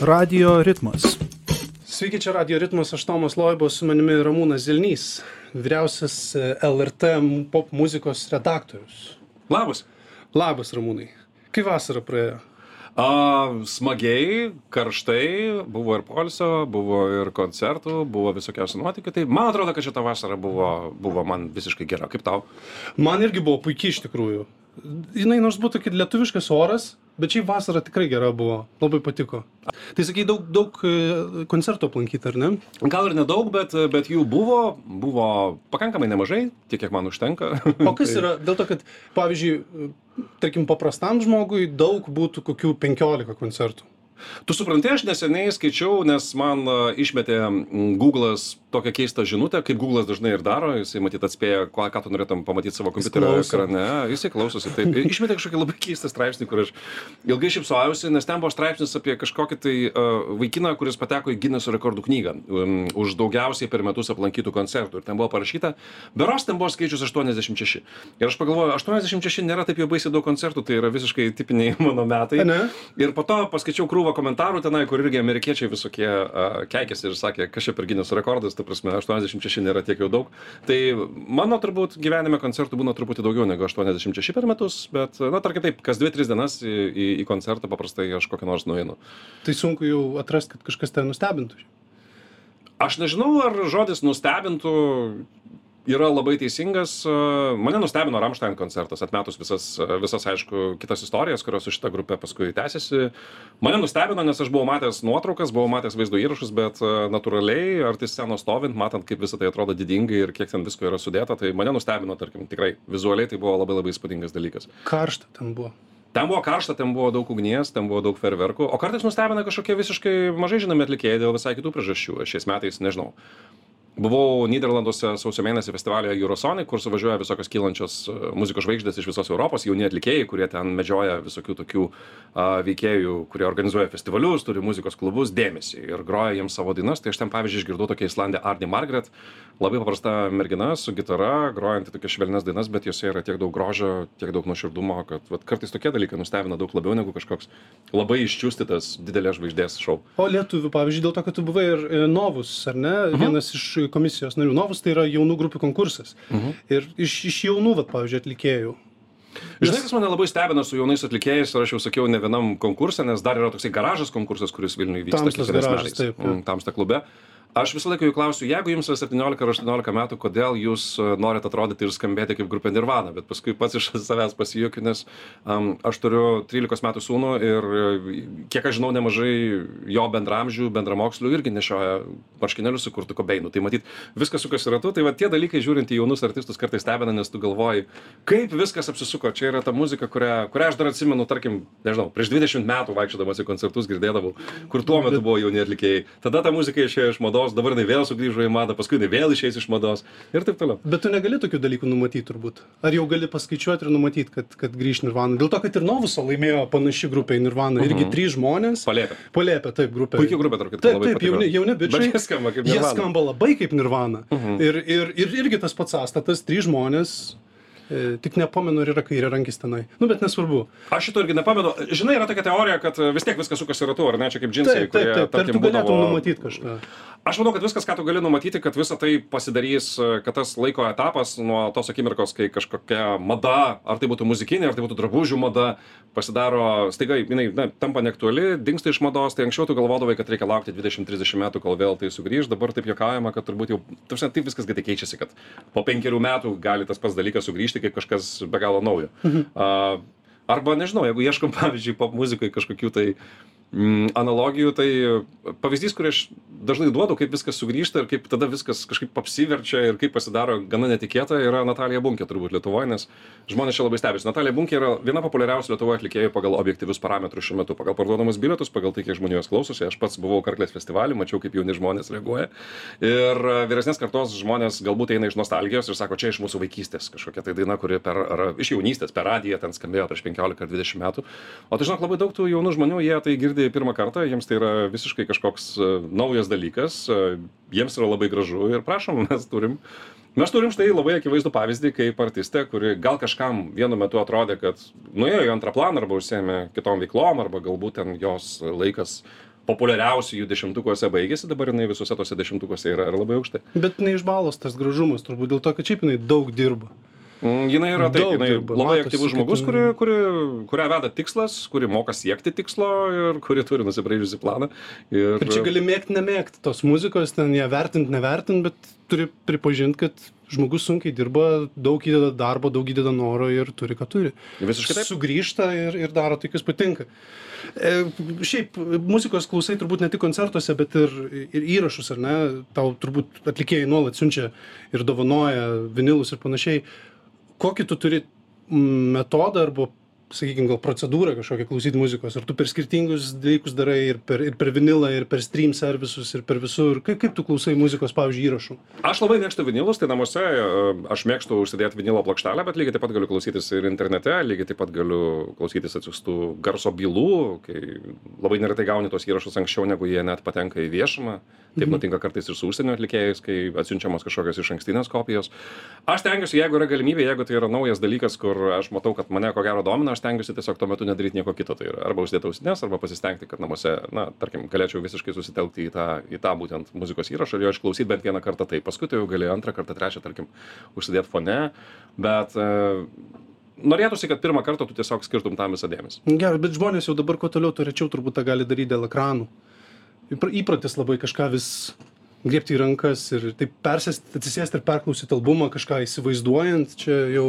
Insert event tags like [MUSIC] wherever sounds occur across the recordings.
Radio ritmas. Sveiki, čia Radio ritmas, aš Tomas Loibos, su manimi Ramūnas Zilnys, vyriausias e, LRT pop muzikos redaktorius. Labas. Labas, Ramūnai. Kaip vasara praėjo? A, smagiai, karštai, buvo ir polsio, buvo ir koncertų, buvo visokiausių nuotykių. Tai man atrodo, kad šita vasara buvo, buvo man visiškai gera. Kaip tau? Man irgi buvo puikiai iš tikrųjų. Žinai, nors būtų kaip lietuviškas oras, bet šiaip vasara tikrai gera buvo. Labai patiko. Tai sakai, daug, daug e, koncertų aplankyti, ar ne? Gal ir nedaug, bet, bet jų buvo, buvo pakankamai nemažai, tiek kiek man užtenka. O kas [LAUGHS] yra, dėl to, kad, pavyzdžiui, tarkim, paprastam žmogui daug būtų kokių 15 koncertų. Tu supranti, aš neseniai skaičiau, nes man išmetė Google'as tokią keistą žinutę, kaip Google'as dažnai ir daro, jisai matyt atspėja, ką, ką tu norėtum pamatyti savo kompiuterio klauso. ekrane, jisai klausosi. Taip, išmetė kažkokį labai keistą straipsnį, kur aš ilgai šipsojausi, nes ten buvo straipsnis apie kažkokį tai uh, vaikiną, kuris pateko į Guinness rekordų knygą um, už daugiausiai per metus aplankytų koncertų. Ir ten buvo parašyta, beros ten buvo skaičius 86. Ir aš pagalvojau, 86 nėra taip jau baisiai daug koncertų, tai yra visiškai tipiniai [LAUGHS] mano metai. Ne? Ir po to paskaičiau krūvą komentarų tenai, kur irgi amerikiečiai visokie uh, keikėsi ir sakė, kas čia per Guinness rekordas, ta prasme, 86 nėra tiek jau daug. Tai mano turbūt gyvenime koncertų būna truputį daugiau negu 86 per metus, bet, na, tarkim taip, kas 2-3 dienas į, į, į koncertą paprastai aš kokią nors nueinu. Tai sunku jau atrasti, kad kažkas ten nustebintų. Aš nežinau, ar žodis nustebintų yra labai teisingas. Mane nustebino Ramstein koncertas, atmetus visas, visas, aišku, kitas istorijas, kurios su šita grupė paskui tęsiasi. Mane nustebino, nes aš buvau matęs nuotraukas, buvau matęs vaizdo įrašus, bet natūraliai, arti scenos stovint, matant, kaip visą tai atrodo didingai ir kiek ten visko yra sudėta, tai mane nustebino, tarkim, tikrai vizualiai tai buvo labai labai įspūdingas dalykas. Karšta ten buvo. Ten buvo karšta, ten buvo daug ugnies, ten buvo daug ferverkų, o kartais nustebina kažkokie visiškai mažai žinomi atlikėjai dėl visai kitų priežasčių. Šiais metais, nežinau, buvau Niderlanduose sausio mėnesį festivalyje Eurosonic, kur suvažiuoja visokios kylančios e, muzikos žvaigždės iš visos Europos, jauni atlikėjai, kurie ten medžioja visokių tokių a, veikėjų, kurie organizuoja festivalius, turi muzikos klubus, dėmesį ir groja jiems savo dainas. Tai aš ten, pavyzdžiui, išgirdau tokią Islandę Arnie Margaret, labai paprasta mergina su gitara, grojanti tokias švelnes dainas, bet jose yra tiek daug grožio, tiek daug nuoširdumo, kad vat, kartais tokie dalykai nustebina daug labiau negu kažkoks labai iščiustytas didelės žvaigždės šou. O lietuvių, pavyzdžiui, dėl to, kad tu buvai ir e, Novus, ar ne? Vienas iš komisijos narių. Novus tai yra jaunų grupių konkursas. Ir iš, iš jaunų, vat, pavyzdžiui, atlikėjų. Žinai, kas mane labai stebina su jaunais atlikėjais, ir aš jau sakiau ne vienam konkursė, nes dar yra toksai garažas konkursas, kuris Vilniuje vyksta kiekvienais garažas, metais. taip. Mm, Tamsta klube. Aš visą laiką jų klausiu, jeigu jums yra 17 ar 18 metų, kodėl jūs e, norite atrodyti ir skambėti kaip grupė Nirvana, bet paskui pats iš [LAUGHS] savęs pasijuokiu, nes um, aš turiu 13 metų sūnų ir e, kiek aš žinau, nemažai jo bendramžių, bendramokslių irgi nešioja marškinėlius su kurtu kobeinu. Tai matyt, viskas sukasi ratu, tai va tie dalykai žiūrint į jaunus artistus kartais stebina, nes tu galvoji, kaip viskas apsisuko. Čia yra ta muzika, kurią, kurią aš dar atsimenu, tarkim, nežinau, prieš 20 metų vaikščiodamas į koncertus girdėdavau, kur tuo metu buvo jauni atlikėjai. Tada ta muzika išėjo iš mados, dabar jinai vėl sugrįžo į madą, paskui jinai vėl išeis iš mados ir taip toliau. Bet tu negali tokių dalykų numatyti turbūt. Ar jau gali paskaičiuoti ir numatyti, kad, kad grįž Nirvana? Dėl to, kad ir Novuso laimėjo panaši grupė į Nirvana. Irgi trys žmonės. Palėpė. Palėpė, taip, grupė. Puikiai grupė, tarp kitko, Taip, taip, jauni, jauni. Bet jie skamba kaip Jie Nirvana. skamba labai kaip Nirvana. Ir, ir, ir irgi tas pats sąstatas, trys žmonės. E, tik nepamenu, ar yra kairė rankis tenai. Nu, bet nesvarbu. Aš šito irgi nepamenu. Žinai, yra tokia teorija, kad vis tiek viskas sukasi ratu, ar ne, čia kaip džinsai, Taip, taip, kurie, taip. Ar tarkim, tu galėtum būdavo- numatyti kažką? Aš manau, kad viskas, ką tu gali numatyti, kad visa tai pasidarys, e, kad tas laiko etapas nuo tos akimirkos, kai kažkokia mada, ar tai būtų muzikinė, ar tai būtų drabužių mada, pasidaro, staiga jinai na, tampa neaktuali, dinksta iš mados, tai anksčiau tu galvodavai, kad reikia laukti 20-30 metų, kol vėl tai sugrįž, dabar taip juokaujama, kad turbūt jau, tarsi, taip viskas greitai keičiasi, kad po penkerių metų gali tas pats dalykas sugrįžti kaip kažkas be galo naujo. Uh, arba nežinau, jeigu ieškom, [LAUGHS] pavyzdžiui, pop muzikai kažkokių tai mm, analogijų, tai pavyzdys, kurį aš dažnai duodu, kaip viskas sugrįžta ir kaip tada viskas kažkaip apsiverčia ir kaip pasidaro gana netikėta, yra Natalija Bunkė turbūt Lietuvoje, nes žmonės čia labai stebisi. Natalija Bunkė yra viena populiariausių Lietuvoje atlikėjų pagal objektyvius parametrus šiuo metu, pagal parduodamus bilietus, pagal tai, kiek žmonių jos klausosi. Aš pats buvau Karklės festivalį, mačiau, kaip jauni žmonės reaguoja. Ir e, vyresnės kartos žmonės galbūt eina iš nostalgijos ir sako, čia iš mūsų vaikystės kažkokia tai daina, kuri per, ar, iš jaunystės, per radiją ten skambėjo prieš 15 ar 20 metų. O tai žinok, labai daug tų jaunų žmonių, jie tai girdi pirmą kartą, jiems tai yra visiškai kažkoks e, naujas dalykas, e, jiems yra labai gražu ir prašom, [LAUGHS] mes turim. Mes turim štai labai akivaizdų pavyzdį, kaip artistė, kuri gal kažkam vienu metu atrodė, kad nuėjo į antrą planą arba užsėmė kitom veiklom, arba galbūt ten jos laikas populiariausių jų dešimtukuose baigėsi, dabar jinai visuose tose dešimtukuose yra ir labai aukštai. Bet ne iš balos tas gražumas, turbūt dėl to, kad šiaip jinai daug dirba. Mm, jinai yra taip, Daug jinai dirba, labai matosi, aktyvus žmogus, kuri, kuri, kurią veda tikslas, kuri moka siekti tikslo ir kuri turi nusibraižusi planą. Ir, Ir čia gali mėgti, nemėgti tos muzikos, ten ją vertinti, nevertinti, bet turi pripažinti, kad žmogus sunkiai dirba, daug įdeda darbo, daug įdeda noro ir turi, ką turi. Visiškai taip. Sugrįžta ir, ir daro tai, kas patinka. E, šiaip muzikos klausai turbūt ne tik koncertuose, bet ir, ir įrašus, ar ne? Tau turbūt atlikėjai nuolat siunčia ir dovanoja vinilus ir panašiai. Kokį tu turi metodą arba, sakykime, gal procedūrą kažkokią klausyti muzikos? Ar tu per skirtingus dalykus darai ir per, ir per vinilą, ir per stream servisus, ir per visur? Kaip, kaip tu klausai muzikos, pavyzdžiui, įrašų? Aš labai mėgstu vinilus, tai namuose e, aš mėgstu užsidėti vinilo plokštelę, bet lygiai taip pat galiu klausytis ir internete, lygiai taip pat galiu klausytis atsiųstų garso bylų, kai labai neretai gauni tos įrašus anksčiau, negu jie net patenka į viešumą. Taip Mhm. nutinka kartais ir su užsienio atlikėjais, kai atsiunčiamos kažkokios iš ankstinės kopijos. Aš tengiuosi, jeigu yra galimybė, jeigu tai yra naujas dalykas, kur aš matau, kad mane ko gero domina, aš tengiuosi tiesiog tuo metu nedaryti nieko kito. Tai yra arba uždėti ausines, arba pasistengti, kad namuose, na, tarkim, galėčiau visiškai susitelkti į tą, į tą būtent muzikos įrašą ir jo išklausyti bent vieną kartą taip. Paskui tai jau gali antrą kartą, trečią, tarkim, užsidėti fone. Bet e, norėtųsi, kad pirmą kartą tu tiesiog skirtum tam visą dėmesį. Gerai, bet žmonės jau dabar kuo toliau, tuo rečiau turbūt tą gali daryti dėl ekranų. Įpra- Įpratis labai kažką vis griebti į rankas ir taip persėsti, atsisėsti ir perklausyti albumą, kažką įsivaizduojant, čia jau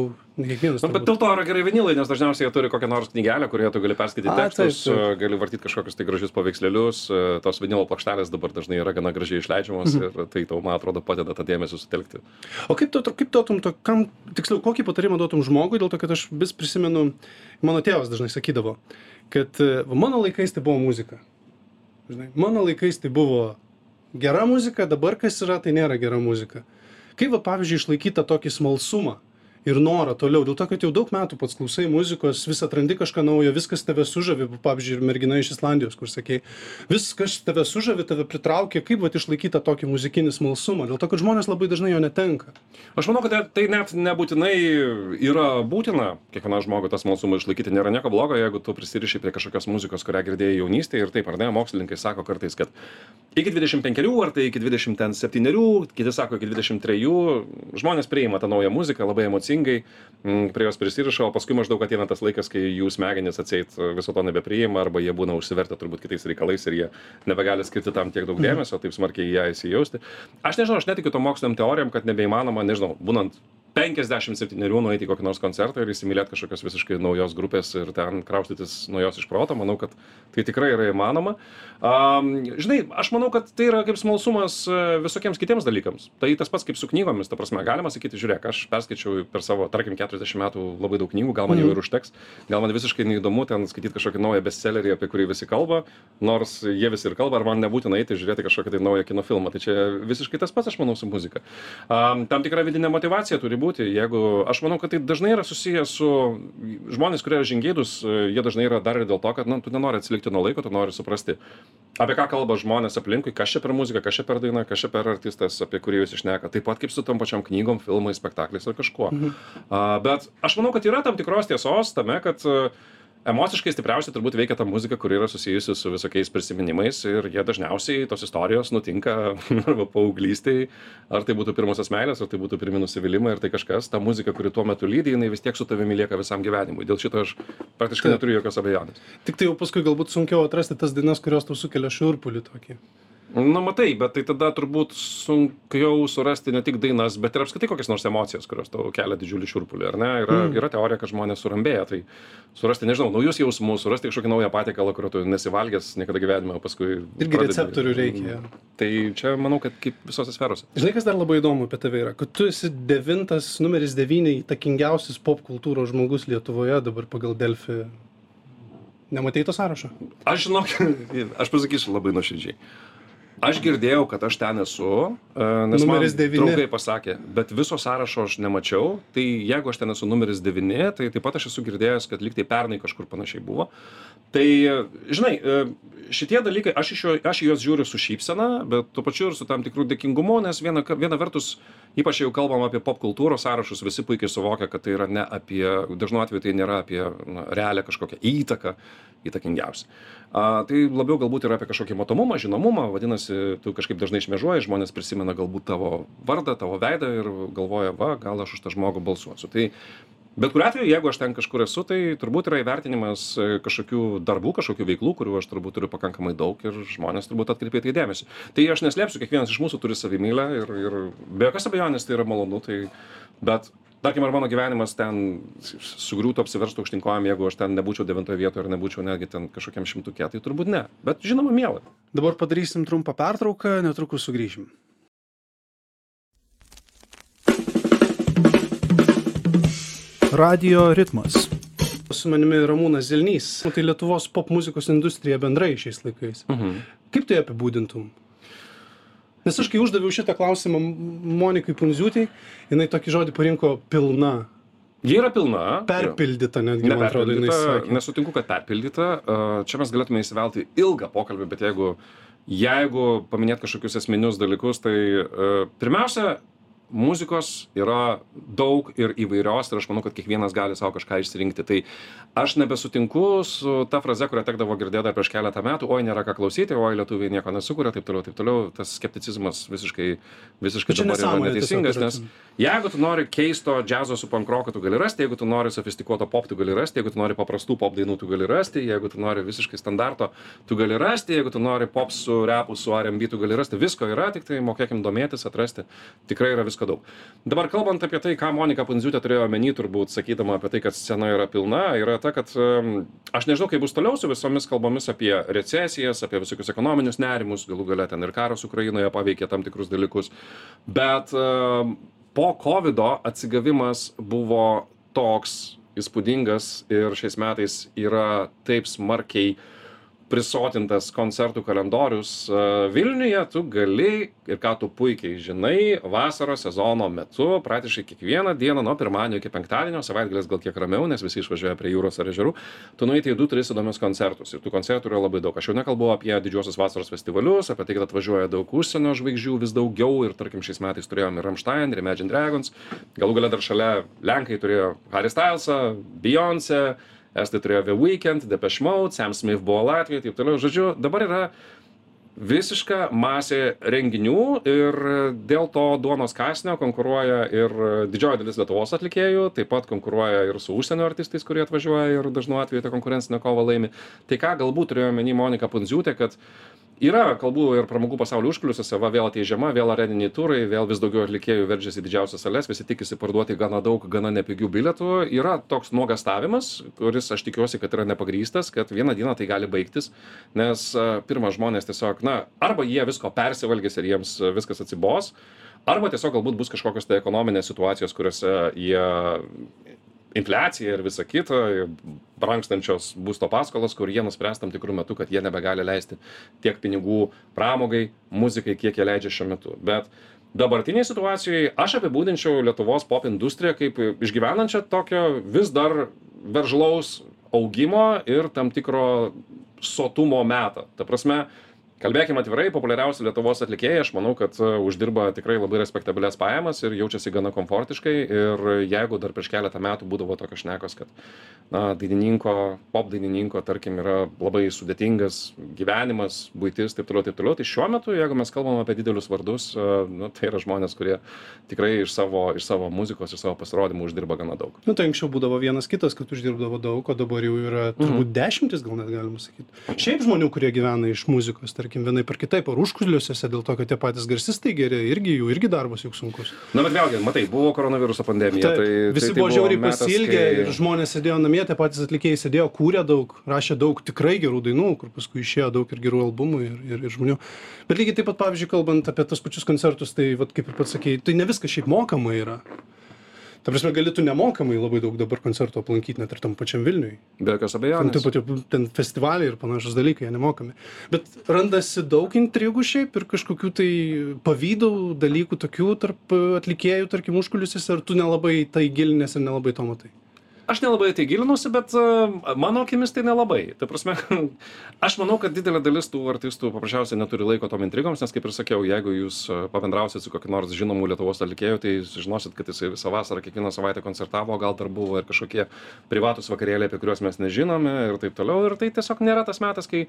kiekvienas. Nu, bet dėl to yra gerai vinilai, nes dažniausiai jie turi kokią nors knygelę, kurioje tu gali perskaityti tekstus, taip, taip. e, gali vartyti kažkokius tai gražius paveikslėlius, e, tos vinilo plokštelės dabar dažnai yra gana gražiai išleidžiamos Mhm. ir tai tau, man atrodo, padeda tą dėmesį sutelkti. O kaip tu, kaip duotum, to, kam, tiksliau, kokį patarimą duotum žmogui, dėl to, kad aš vis prisimenu, mano tėvas dažnai sakydavo, kad e, mano laikais tai buvo muzika. Žinai, mano laikais tai buvo gera muzika, dabar kas yra, tai nėra gera muzika. Kaip, va, pavyzdžiui, išlaikyti tą tokį smalsumą ir norą toliau, dėl to, kad jau daug metų pats klausai muzikos, vis atrandi kažką naujo, viskas tave sužavi, pavyzdžiui, ir mergina iš Islandijos, kur sakei, viskas tave sužavi, tave pritraukia, kaip va išlaikyti tą tokį muzikinį smalsumą, dėl to, kad žmonės labai dažnai jo netenka. Aš manau, kad tai net nebūtinai yra būtina kiekvienam žmogui tas smalsumą išlaikyti. Nėra nieko blogo, jeigu tu prisiriši prie kažkokios muzikos, kurią girdėjai jaunystėje ir taip, ar ne, mokslininkai sako kartais, kad iki 25 ar tai iki 27, kiti sako iki 23, žmonės priima tą naują muziką labai emocingai, mm, prie jos prisiriša, o paskui maždaug ateina tas laikas, kai jų smegenys atseit viso to nebepriima arba jie būna užsivertę turbūt kitais reikalais ir jie nebegali skirti tam tiek daug dėmesio, taip smarkiai į ją įsijausti. Aš nežinau, aš netikiu to moksliniam teorijam, kad nebeįmanoma, nežinau, būnant 57 nueiti į kokį nors koncertą ir įsimylėti kažkokios visiškai naujos grupės ir ten kraustytis nuo jos iš proto, manau, kad tai tikrai yra įmanoma. Um, žinai, aš manau, kad tai yra kaip smalsumas e, visokiems kitiems dalykams. Tai tas pats kaip su knygomis, ta prasme, galima sakyti, žiūrėk, aš perskaičiau per savo, tarkim, 40 metų labai daug knygų, gal man jau ir užteks, gal man visiškai neįdomu ten skaityti kažkokį naują bestsellerį, apie kurį visi kalba, nors jie visi ir kalba, ar man nebūtina eiti žiūrėti kažkokį tai naują kino filmą. Tai čia visiškai tas pats, aš manau, su muzika. Um, tam tikra vidinė motivacija turi būti. Jeigu, aš manau, kad tai dažnai yra susijęs su žmonės, kurie yra žingėdus, jie dažnai yra dar ir dėl to, kad na, tu nenori atsilikti nuo laiko, tu nori suprasti, apie ką kalba žmonės aplinkui, kas čia per muziką, kas čia per dainą, kas čia per artistas, apie kurį jūs išneka. Taip pat kaip su tom pačiom knygom, filmais, spektakliais ar kažkuo. Mhm. Uh, bet aš manau, kad yra tam tikros tiesos tame, kad emociškai stipriausiai turbūt veikia ta muzika, kuri yra susijusi su visokiais prisiminimais ir jie dažniausiai tos istorijos nutinka [LAUGHS] arba paauglystėj, ar tai būtų pirmosios meilės, ar tai būtų pirmi nusivylimai, ar tai kažkas, ta muzika, kuri tuo metu lydi, jinai vis tiek su tavimi lieka visam gyvenimui. Dėl šito aš praktiškai neturiu jokios abejonės. Tik tai jau paskui galbūt sunkiau atrasti tas dainas, kurios tau sukelia šiurpulį tokį. Na, matai, bet tai tada turbūt sunkiau surasti ne tik dainas, bet ir apskritai kokias nors emocijas, kurios tau kelia didžiulį šiurpulį, ar ne? Yra, mm. yra teorija, kad žmonės surambėja, tai surasti, nežinau, naujus jausmus, surasti kažkokį naują patiekalą, kurio tu nesivalgęs niekada gyvenime, o paskui... Irgi receptorių reikia. Tai čia manau, kad kaip visose sferose. Žinai, kas dar labai įdomu apie tave yra, kad tu esi devintas, numeris devyni įtakingiausias pop kultūros žmogus Lietuvoje dabar pagal Delfį. Nematai to sąrašo? Aš žinok, [LAUGHS] aš pasakysiu labai nuoširdžiai. Aš girdėjau, kad aš ten esu, e, nes Numeris man devyni. draugai pasakė, bet viso sąrašo aš nemačiau, tai jeigu aš ten esu numeris 9, tai taip pat aš esu girdėjęs, kad liktai pernai kažkur panašiai buvo. Tai, e, žinai, e, šitie dalykai, aš, iš jo, aš į juos žiūriu su šypsena, bet tuo pačiu ir su tam tikrų dėkingumu, nes viena, viena vertus, ypač jeigu kalbam apie pop kultūros sąrašus, visi puikiai suvokia, kad tai yra ne apie, dažnu atveju tai nėra apie na, realią kažkokią įtaką įtakingiausia. A, tai labiau galbūt yra apie kažkokį matomumą, žinomumą, vadinasi, tu kažkaip dažnai šmėžuoji, žmonės prisimena galbūt tavo vardą, tavo veidą ir galvoja, va, gal aš už tą žmogų balsuosiu. Tai bet kuriuo atveju, jeigu aš ten kažkur esu, tai turbūt yra įvertinimas e, kažkokių darbų, kažkokių veiklų, kurių aš turbūt turiu pakankamai daug ir žmonės turbūt atkreipia į tai dėmesį. Tai aš neslėpsiu, kiekvienas iš mūsų turi savimylę ir, ir be jokios abejonės tai yra malonu, tai, bet tarkim, ar mano gyvenimas ten sugriūtų, apsiverstų aukštinkojam, jeigu aš ten nebūčiau devintoje vietoje ar nebūčiau netgi ten kažkokiam šimtukė, tai turbūt ne. Bet žinoma, miela. Dabar padarysim trumpą pertrauką, netrukus sugrįšim. Radio ritmas. Su manimi Ramūnas Zelnys. Tai Lietuvos pop muzikos industrija bendrai šiais laikais. Mhm. Kaip tai apibūdintum? Nes aš kai uždaviau šitą klausimą Monikai Punziūtei, jinai tokį žodį parinko pilna, Ji yra pilna. perpildyta netgi, man atrodo, jinai sakė. nesutinku, kad perpildyta. Čia mes galėtume įsivelti ilgą pokalbį, bet jeigu, jeigu paminėt kažkokius esminius dalykus, tai pirmiausia, muzikos yra daug ir įvairios ir aš manau, kad kiekvienas gali savo kažką išsirinkti. Tai aš nebesutinku su ta fraze, kurią tekdavo girdėti dar prieš keletą metų, oi nėra ką klausyti, oi lietuviai nieko nesukuria, taip toliau, taip toliau. Tas skepticizmas visiškai, visiškai dabar yra neteisingas, nes Jeigu tu nori keisto džiazo su pankroko, tu gali rasti, jeigu tu nori sofistikuoto pop, tu gali rasti, jeigu tu nori paprastų pop dainų, tu gali rasti, jeigu tu nori visiškai standarto, tu gali rasti, jeigu tu nori pop su repu, su R&B, tu gali rasti. Visko yra, tik tai mokėkim domėtis, atrasti. Tikrai yra visko daug. Dabar kalbant apie tai, ką Monika Pundziūtė turėjo omeny, turbūt sakydama apie tai, kad scena yra pilna, yra ta, kad aš nežinau, kaip bus toliau su visomis kalbomis apie recesijas, apie visokius ekonominius nerimus, galų gale ten ir karas Ukrainoje paveikė tam tikrus dalykus. Bet po COVID atsigavimas buvo toks įspūdingas ir šiais metais yra taip smarkiai prisotintas koncertų kalendorius a, Vilniuje, tu gali ir ką tu puikiai žinai, vasaros sezono metu, praktiškai kiekvieną dieną nuo pirmadienio iki penktadienio, savaitgalis gal kiek ramiau, nes visi išvažiuoja prie jūros ar ežerų, tu nueiti į 2-3 įdomius koncertus ir tų koncertų yra labai daug. Aš jau nekalbu apie didžiosios vasaros festivalius, apie tai, kad atvažiuoja daug užsienio žvaigždžių vis daugiau ir tarkim šiais metais turėjome ir Rammstein, ir Imagine Dragons, galų gale dar šalia Lenkai turėjo Harry Stylesą, Beyoncé, Estai turėjo The Weeknd, Depeche Mode, Sam Smith buvo Latvijoje, taip toliau. Žodžiu, dabar yra visiška masė renginių ir dėl to duonos kasnio konkuruoja ir didžioji dalis Lietuvos atlikėjų, taip pat konkuruoja ir su užsienio artistais, kurie atvažiuoja ir dažnu atveju tą konkurencinę kovą laimi. Tai ką galbūt turėjo meni Monika Pundziūtė, kad yra kalbų ir pramogų pasaulio užkulisiuose, va vėl atėjo žiema, vėl areniniai turai, vėl vis daugiau atlikėjų veržiasi į didžiausias sales, visi tikisi parduoti gana daug, gana nepigių bilietų. Yra toks nuogastavimas, kuris aš tikiuosi, kad yra nepagrystas, kad vieną dieną tai gali baigtis, nes a, pirmą žmonės tiesiog, na, arba jie visko persivalgys ir jiems a, viskas atsibos, arba tiesiog galbūt bus kažkokios tai ekonominės situacijos, kuriuose jie infliacija ir visa kita, brangstančios būsto paskolos, kur jie nuspręs tam tikrų metų, kad jie nebegali leisti tiek pinigų pramogai, muzikai, kiek jie leidžia šiuo metu. Bet dabartiniai situacijai aš apibūdinčiau Lietuvos pop industriją kaip išgyvenančią tokio vis dar veržlaus augimo ir tam tikro sotumo metą. Ta prasme, kalbėkim atvirai, populiariausi Lietuvos atlikėjai, aš manau, kad e, uždirba tikrai labai respektabilias pajamas ir jaučiasi gana komfortiškai. Ir jeigu dar prieš keletą metų būdavo tokios šnekos, kad, na, dainininko, pop dainininko, tarkim, yra labai sudėtingas gyvenimas, būtis, taip toliau, taip toliau, tai šiuo metu, jeigu mes kalbam apie didelius vardus, e, nu, tai yra žmonės, kurie tikrai iš savo, iš savo muzikos, iš savo pasirodymų uždirba gana daug. Nu, tai anksčiau būdavo vienas kitas, kad uždirbdavo daug, o dabar jau yra turbūt dešimtis, gal net galima sakyti. Šiaip žmonių, kurie gyvena iš muzikos, tarkim, vienai per kitaip, ar užkuliuosiuose dėl to, kad tie patys garsistai geri, irgi jų, irgi darbas juk sunkus. Na, bet vėlgi, matai, buvo koronaviruso pandemija. Taip, tai, visi tai, tai buvo žiauriai pasilgę kai- ir žmonės sėdėjo namie, tie patys atlikėjai sėdėjo, kūrė daug, rašė daug tikrai gerų dainų, kur paskui išėjo daug ir gerų albumų ir, ir, ir žmonių. Bet lygiai taip pat, pavyzdžiui, kalbant apie tos pačius koncertus, tai, vat, kaip ir pats sakėjai, tai ne viskas šiaip mokama yra. Ta prasme gali tu nemokamai labai daug dabar koncertų aplankyt net ir tam pačiam vilniuj be jokios abejonės. Taip pat jau ten festivaliai ir panašūs dalykai jie nemokami. Bet randasi daug intrigų šiaip ir kažkokių tai pavydų dalykų tokių tarp atlikėjų tarkim užkulisiuose ar tu nelabai į tai gilinies ir nelabai to matai aš nelabai į tai gilinausi bet a, mano akimis tai nelabai. Ta prasme [LAUGHS] aš manau kad didelė dalis tų artistų paprasčiausiai neturi laiko tom intrigoms nes kaip ir sakiau jeigu jūs a, pabendrausit su kokiu nors žinomu lietuvos atlikėju tai sužinosit kad jisai visą vasarą kiekvieną savaitę koncertavo gal dar buvo ir kažkokie privatūs vakarėliai apie kuriuos mes nežinome ir taip toliau. Ir tai tiesiog nėra tas metas kai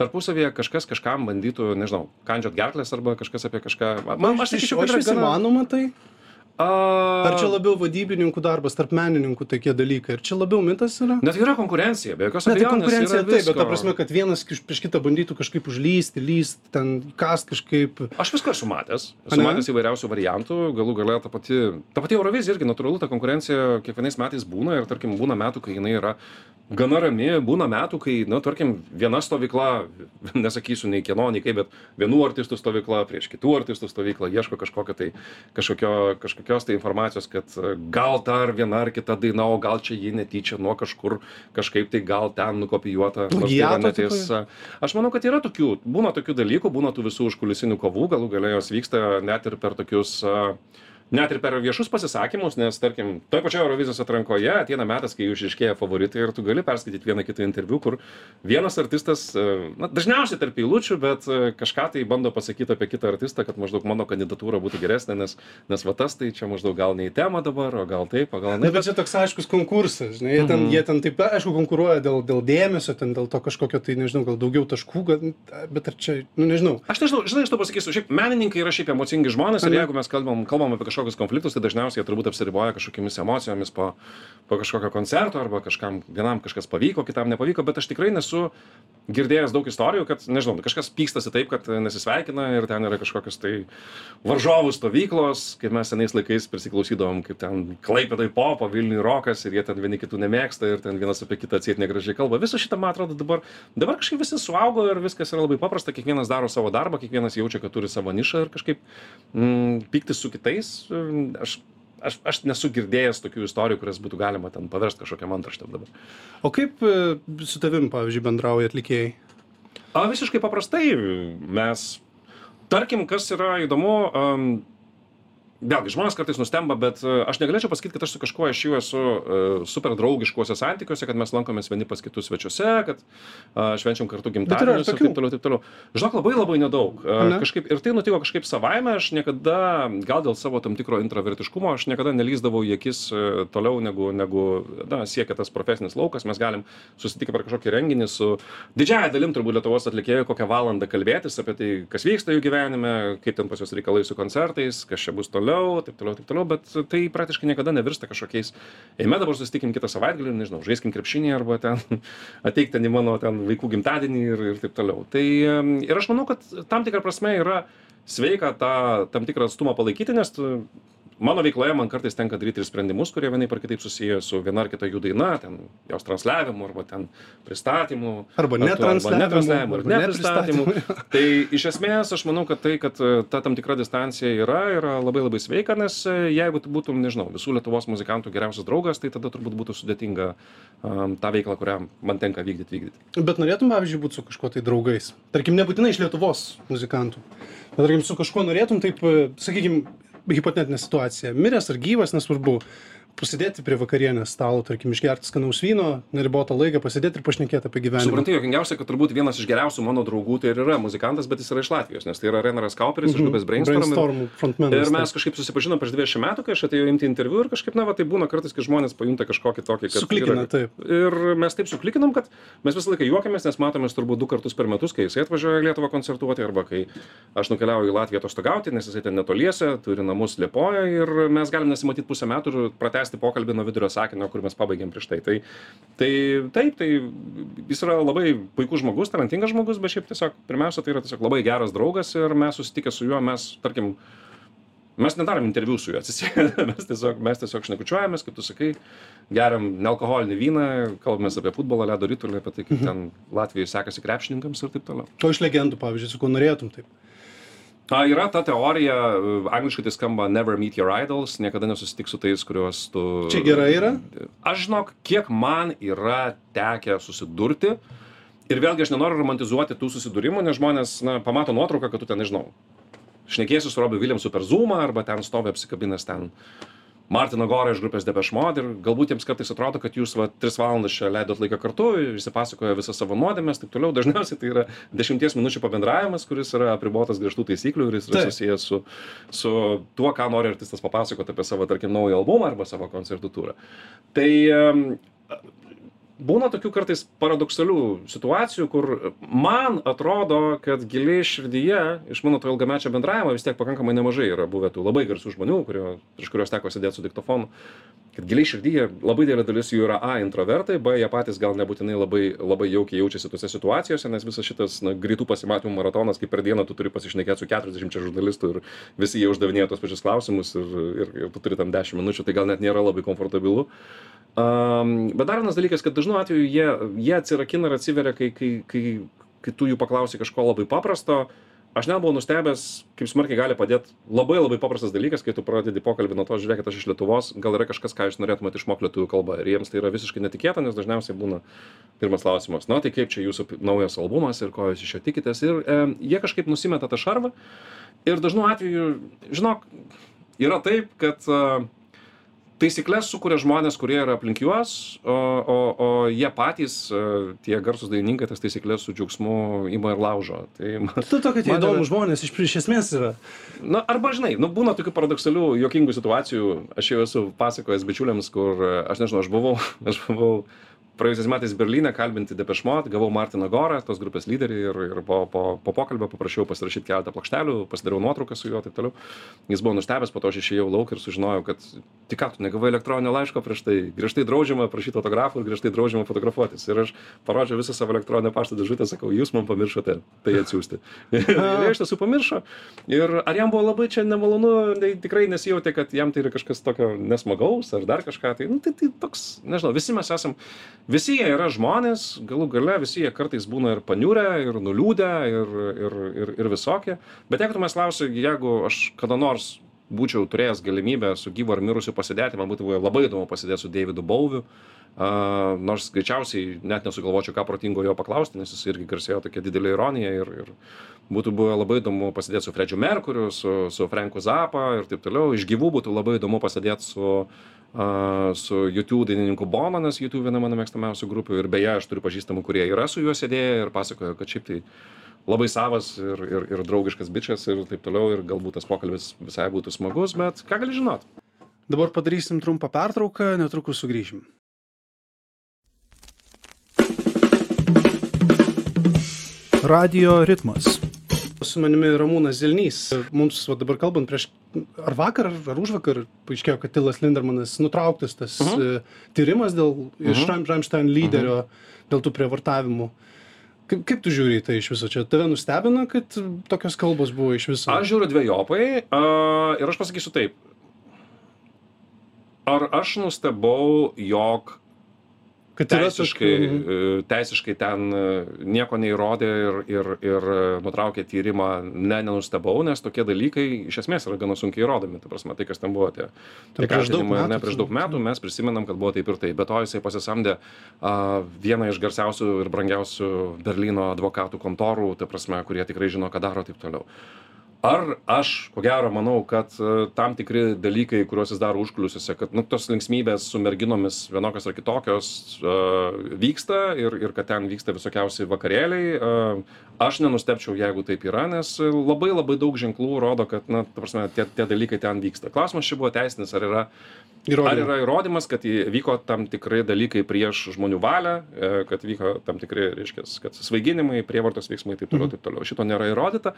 tarpusavyje kažkas kažkam bandytų nežinau kandžiot gerkles arba kažkas apie kažką. Man aš sakyčiau kad yra gana įmanoma tai ar čia labiau vadybininkų darbas tarp menininkų tokie dalykai ar čia labiau mitas yra net yra konkurencija be jokios Ne, tai abejonės konkurencija yra taip, bet ta prasme, kad vienas prieš kitą bandytų kažkaip užlysti, lyst, ten kast kažkaip. Aš visko esu matęs. Esu Ane? matęs įvairiausių variantų. Galų gale ta pati, ta pati Eurovizija irgi natūralu, ta konkurencija kiekvienais metais būna ir, tarkim, būna metų, kai jinai yra gana rami, būna metų, kai, na, tarkim, viena stovykla, [LAUGHS] nesakysiu nei kieno, nei kaip, bet vienų artistų stovykla prieš kitų artistų stovyklą ieško kažkokio tai, kažkokio, kažkokios tai informacijos, kad e, gal dar viena ar kita daina, o gal čia ji netyčia nuo kažkur kažkaip tai gal ten nukopijuota. nors tai. Aš manau, kad yra tokių, būna tokių dalykų, būna tų visų užkulisinių kovų, galų galia jos vyksta net ir per tokius a, net ir per viešus pasisakymus, nes, tarkim, toje pačioje Eurovizijos atrankoje ateina metas, kai išriškėja favoritai ir tu gali perskaityti vieną kitą interviu, kur vienas artistas, e, na, dažniausiai tarp eilučių, bet e, kažką tai bando pasakyti apie kitą artistą, kad maždaug mano kandidatūra būtų geresnė, nes, nes va tas tai čia maždaug gal ne į temą dabar, o gal taip, o gal Na, ne. bet čia toks aiškus konkursas, žinai, jie ten, Mhm. jie ten taip, aišku, konkuruoja dėl, dėl dėmesio, ten dėl to kažkokio, tai nežinau, gal daugiau taškų, gal, bet ar čia, nu nežinau. Aš nežinau, žinai, aš to pasakysiu, šiaip menininkai yra šiaip emocingi žmonės ir jeigu mes kalbam, kalbam apie kažkokius konfliktus, tai dažniausiai jie turbūt apsiriboja kažkokiamis emocijomis po, po kažkokio koncerto arba kažkam, vienam kažkas pavyko, kitam nepavyko, bet aš tikrai nesu girdėjęs daug istorijų, kad, nežinau, kažkas pykstasi taip, kad nesisveikina ir ten yra kažkokios tai varžovų stovyklos, kaip mes senais laikais prisiklausydavom, kaip ten klaipėdai popo, Vilniui rokas ir jie ten vieni kitų nemėgsta ir ten vienas apie kitą atsiet negražiai kalba. Visą šitą, man atrodo, dabar, dabar kažkaip visi suaugo ir viskas yra labai paprasta, kiekvienas daro savo darbą, kiekvienas jaučia, kad turi savo nišą ir kažkaip mm, pyktis su kitais. Aš, aš, aš nesu girdėjęs tokių istorijų, kurias būtų galima ten paversti kažkokią antraštę dabar. O kaip e, su tavim, pavyzdžiui, bendrauja atlikėjai? A, visiškai paprastai mes, tarkim, kas yra įdomu, um, vėlgi žmonės kartais nustemba, bet e, aš negalėčiau pasakyti, kad aš su kažkuo iš jų esu uh, super draugiškuose santykiuose, kad mes lankomės vieni pas kitus svečiuose, kad uh, švenčiam kartu gimtadienius ir taip toliau, taip toliau. Žinok, labai labai nedaug. Ane? kažkaip, ir tai nutiko kažkaip savaime, aš niekada, gal dėl savo tam tikro introvertiškumo, aš niekada nelyzdavau į akis toliau negu, negu na, siekia tas profesinis laukas. Mes galim susitikti per kažkokį renginį su didžiaja dalim turbūt Lietuvos atlikėjų kokią valandą kalbėtis apie tai, kas vyksta jų gyvenime, kaip ten pas juos reikalai su koncertais, kas čia bus toliau, taip toliau, taip toliau, bet tai praktiškai niekada nevirsta kažkokiais, eime dabar susitikim kitą savaitgalį, nežinau, žaiskim krepšinį arba ten [LAUGHS] ateik ten į mano ten vaikų gimtadienį ir, ir taip toliau. Tai ir aš manau, kad tam tikrą prasme yra sveika tą tam tikrą atstumą palaikyti, nes tu, mano veikloje man kartais tenka daryti ir sprendimus, kurie vienaip ar kitaip susiję su viena ar kita jų daina, ten jos transliavimu arba ten pristatymu. Arba netransliavimu, arba ar nepristatymu. tai iš esmės aš manau, kad tai, kad e, ta tam tikra distancija yra, yra labai labai sveika, nes e, jeigu tu būtum, nežinau, visų Lietuvos muzikantų geriausias draugas, tai tada turbūt būtų sudėtinga um, tą veiklą, kurią man tenka vykdyti, vykdyti. Bet norėtum, pavyzdžiui, būti su kažkuo tai draugais. Tarkim, nebūtinai iš Lietuvos muzikantų. Bet tarkim, su kažkuo norėtum, taip, sakykime, hipotetinė situacija. Miręs ar gyvas, nesvarbu. Pasidėti prie vakarienės stalo, tarkim, išgerti skanaus vyno, neribotą laiką, pasidėti ir pašnekėti apie gyvenimą. Suprantu, jokingiausia, kad turbūt vienas iš geriausių mano draugų tai ir yra muzikantas, bet jis yra iš Latvijos, nes tai yra Renaras Kauperis iš grupės Brainstorm. ir- Mhm. Ir mes kažkaip susipažinom prieš 20 metų, kai aš atėjau imti interviu ir kažkaip, na, va, tai būna kartais, kai žmonės pajunta kažkokį tokį, kad... Suklikina, taip. Ir mes taip suklikinom, kad mes visą laiką juokiamės, nes matomės turbūt du kartus per metus, kai jisai atvažiuoja į Lietuvą koncertuoti arba kai aš nukeliauju į Latviją atostogauti, nes jisai ten netoliese, turi namus Liepoje ir mes galim nesimatyti pusę metų ir pratesti pokalbį nuo vidurio sakinio, kur mes pabaigėm prieš tai. Tai, tai taip, tai jis yra labai puikus žmogus, talentingas žmogus, bet šiaip tiesiog, pirmiausia, tai yra tiesiog labai geras draugas ir mes susitikę su juo, mes, tarkim, Mes nedarom interviu su juo atsisėdę, [LAUGHS] mes tiesiog, mes tiesiog šnekučiuojamės, kaip tu sakai, geriam nealkoholinį vyną, kalbamės apie futbolą, ledo rytulį, apie tai, kaip ten Latvijoje sekasi krepšininkams ir taip toliau. O iš legendų, pavyzdžiui, su kuo norėtum taip. A, yra ta teorija, e, angliškai tai skamba never meet your idols, niekada nesusitik su tais, kuriuos tu... Čia gerai yra? Aš žinok, kiek man yra tekę susidurti. Ir vėlgi aš nenoriu romantizuoti tų susidūrimų, nes žmonės, na, pamato nuotrauką, kad tu ten, nežinau, šnekėsi su Robiu Williamsu per Zoomą arba ten stovi apsikabinęs ten Martiną Gorą iš grupės Depeche Mode ir galbūt jiems kartais atrodo, kad jūs va, tris valandas čia leidot laiką kartu, išsipasakoja visą savo nuodėmės, taip toliau. Dažniausiai tai yra dešimties minučių pabendravimas, kuris yra apribotas griežtų taisyklių ir jis yra susijęs su, su tuo, ką nori artistas papasakoti apie savo, tarkim, naują albumą arba savo koncertų turą. Tai būna tokių kartais paradoksalių situacijų, kur man atrodo, kad giliai širdyje iš mano to ilgamečio bendravimo vis tiek pakankamai nemažai yra buvę tų labai garsių žmonių, kurio, prieš kuriuos teko sėdėti su diktofonu. Kad giliai širdyje labai didelė dalis jų yra A introvertai, B jie patys gal nebūtinai labai, labai jaukiai jaučiasi tose situacijose, nes visas šitas na, greitų pasimatymų maratonas, kai per dieną tu turi pasišnekėti su 40 žurnalistų ir visi jie uždavinėja tos pačius klausimus ir, ir, ir tu turi tam 10 minučių, tai gal net nėra labai komfortabilu. Um, bet dar vienas dalykas, kad dažnu atveju jie, jie atsirakina ir atsiveria, kai, kai, kai, kai tu jų paklausi kažko labai paprasto. Aš net buvau nustebęs, kaip smarkiai gali padėti labai labai paprastas dalykas, kai tu pradedi pokalbį nuo to, žiūrėkit, aš iš Lietuvos, gal yra kažkas, ką jūs norėtumėte išmokti lietuvių kalbą. Ir jiems tai yra visiškai netikėta, nes dažniausiai būna pirmas klausimas, na tai kaip čia jūsų naujas albumas ir ko jūs iš jo tikitės. Ir e, jie kažkaip nusimeta tą šarvą. Ir dažnu atveju, žinok, yra taip, kad e, taisyklės sukuria žmonės, kurie yra aplink juos, o, o, o jie patys, e, tie garsus dainininkai, tas taisyklės su džiaugsmu ima ir laužo. Tai [LAUGHS] man, Tu tokie tie įdomus žmonės iš, iš esmės yra. Na, arba žinai, nu, būna tokių paradoksalių, juokingų situacijų. Aš jau esu pasakojęs bičiuliams, kur, e, aš nežinau, aš buvau, [LAUGHS] aš buvau praėjusiais metais Berlyne kalbinti Depešmot, gavau Martiną Gorą, tos grupės lyderį ir, ir po, po, po pokalbio paprašiau pasirašyti keletą plokštelių, pasidariau nuotrauką su juo ir taip toliau. Jis buvo nustebęs, po to aš išėjau lauk ir sužinojau, kad tik ką tu negavai elektroninio laiško prieš tai, griežtai draudžiama prašyti autografų ir griežtai draudžiama fotografuotis. Ir aš parodžiau visą savo elektroninę pašto dėžutę, sakau, jūs man pamiršote tai atsiųsti. [LAUGHS] ir jie iš tiesų pamiršo. Ir ar jam buvo labai čia nemalonu, tai tikrai nesijautė, kad jam tai yra kažkas tokio nesmagaus ar dar kažką. Tai, nu, tai, tai toks, nežinau, visi mes esam, visi jie yra žmonės, galų gale visi jie kartais būna ir paniurę, ir nuliūdę, ir, ir, ir, ir visokie. Bet jeigu tu mes klausi, jeigu aš kada nors būčiau turėjęs galimybę su gyvu ar mirusiu pasidėti, man būtų buvę labai įdomu pasidėti su Davidu Bauviu. Uh, nors greičiausiai net nesugalvočiau, ką protingo jo paklausti, nes jis irgi garsėjo tokia didelė ironija ir, ir būtų buvę labai įdomu pasidėti su Fredžiu Merkuriu, su, su Franku Zappa ir taip toliau. Iš gyvų būtų labai įdomu pasidėti su, uh, su YouTube dainininku Bono, nes YouTube viena mano mėgstamiausių grupių ir beje, aš turiu pažįstamų, kurie yra su juo sėdėję ir pasakojo, kad šiaip tai labai savas ir, ir, ir draugiškas bičias ir taip toliau ir galbūt tas pokalbis visai būtų smagus, bet ką gali žinot? Dabar padarysim trumpą pertrauką, netrukus sugrįžim. Radio ritmas. Su manimi Ramūnas Zilnys. Mums va, dabar kalbant prieš, ar vakar, ar už vakar, paaiškėjo, kad Tilas Lindermanas nutrauktas tas uh Mhm. -huh. tyrimas dėl iš Ram- Rammstein lyderio, dėl tų prievartavimų. Kaip, kaip tu žiūri į tai iš viso? Čia tave nustebino, kad tokios kalbos buvo iš viso? Aš žiūriu dviejopai uh, ir aš pasakysiu taip. Ar aš nustebau, jog kad teisiškai, tokių- e, teisiškai ten e, nieko neįrodė ir, ir, ir e, nutraukė tyrimą, ne, nenustebau, nes tokie dalykai iš esmės yra gana sunkiai įrodomi. Ta prasme, tai kas ten buvo tie, tie prieš daug ar ne metų prieš daug metų, mes prisimenam, kad buvo taip ir taip. Be to jisai pasisamdė a, vieną iš garsiausių ir brangiausių Berlyno advokatų kontorų, ta prasme, kurie tikrai žino, ką daro ir taip toliau. Ar aš, ko gero, manau, kad e, tam tikri dalykai, kuriuos jis daro užkulisiuose, kad nu, tos linksmybės su merginomis vienokios ar kitokios uh, vyksta ir, ir kad ten vyksta visokiausi vakarėliai, uh, aš nenustepčiau, jeigu taip yra, nes labai labai daug ženklų rodo, kad, na, ta prasme, tie, tie dalykai ten vyksta. Klausimas čia buvo teisinis, ar yra Ar įrodymų. yra įrodymas, kad vyko tam tikrai dalykai prieš žmonių valią, e, kad vyko tam tikri, reiškia, kad svaiginimai, prievartos veiksmai ir taip toliau, taip toliau. Šito nėra įrodyta.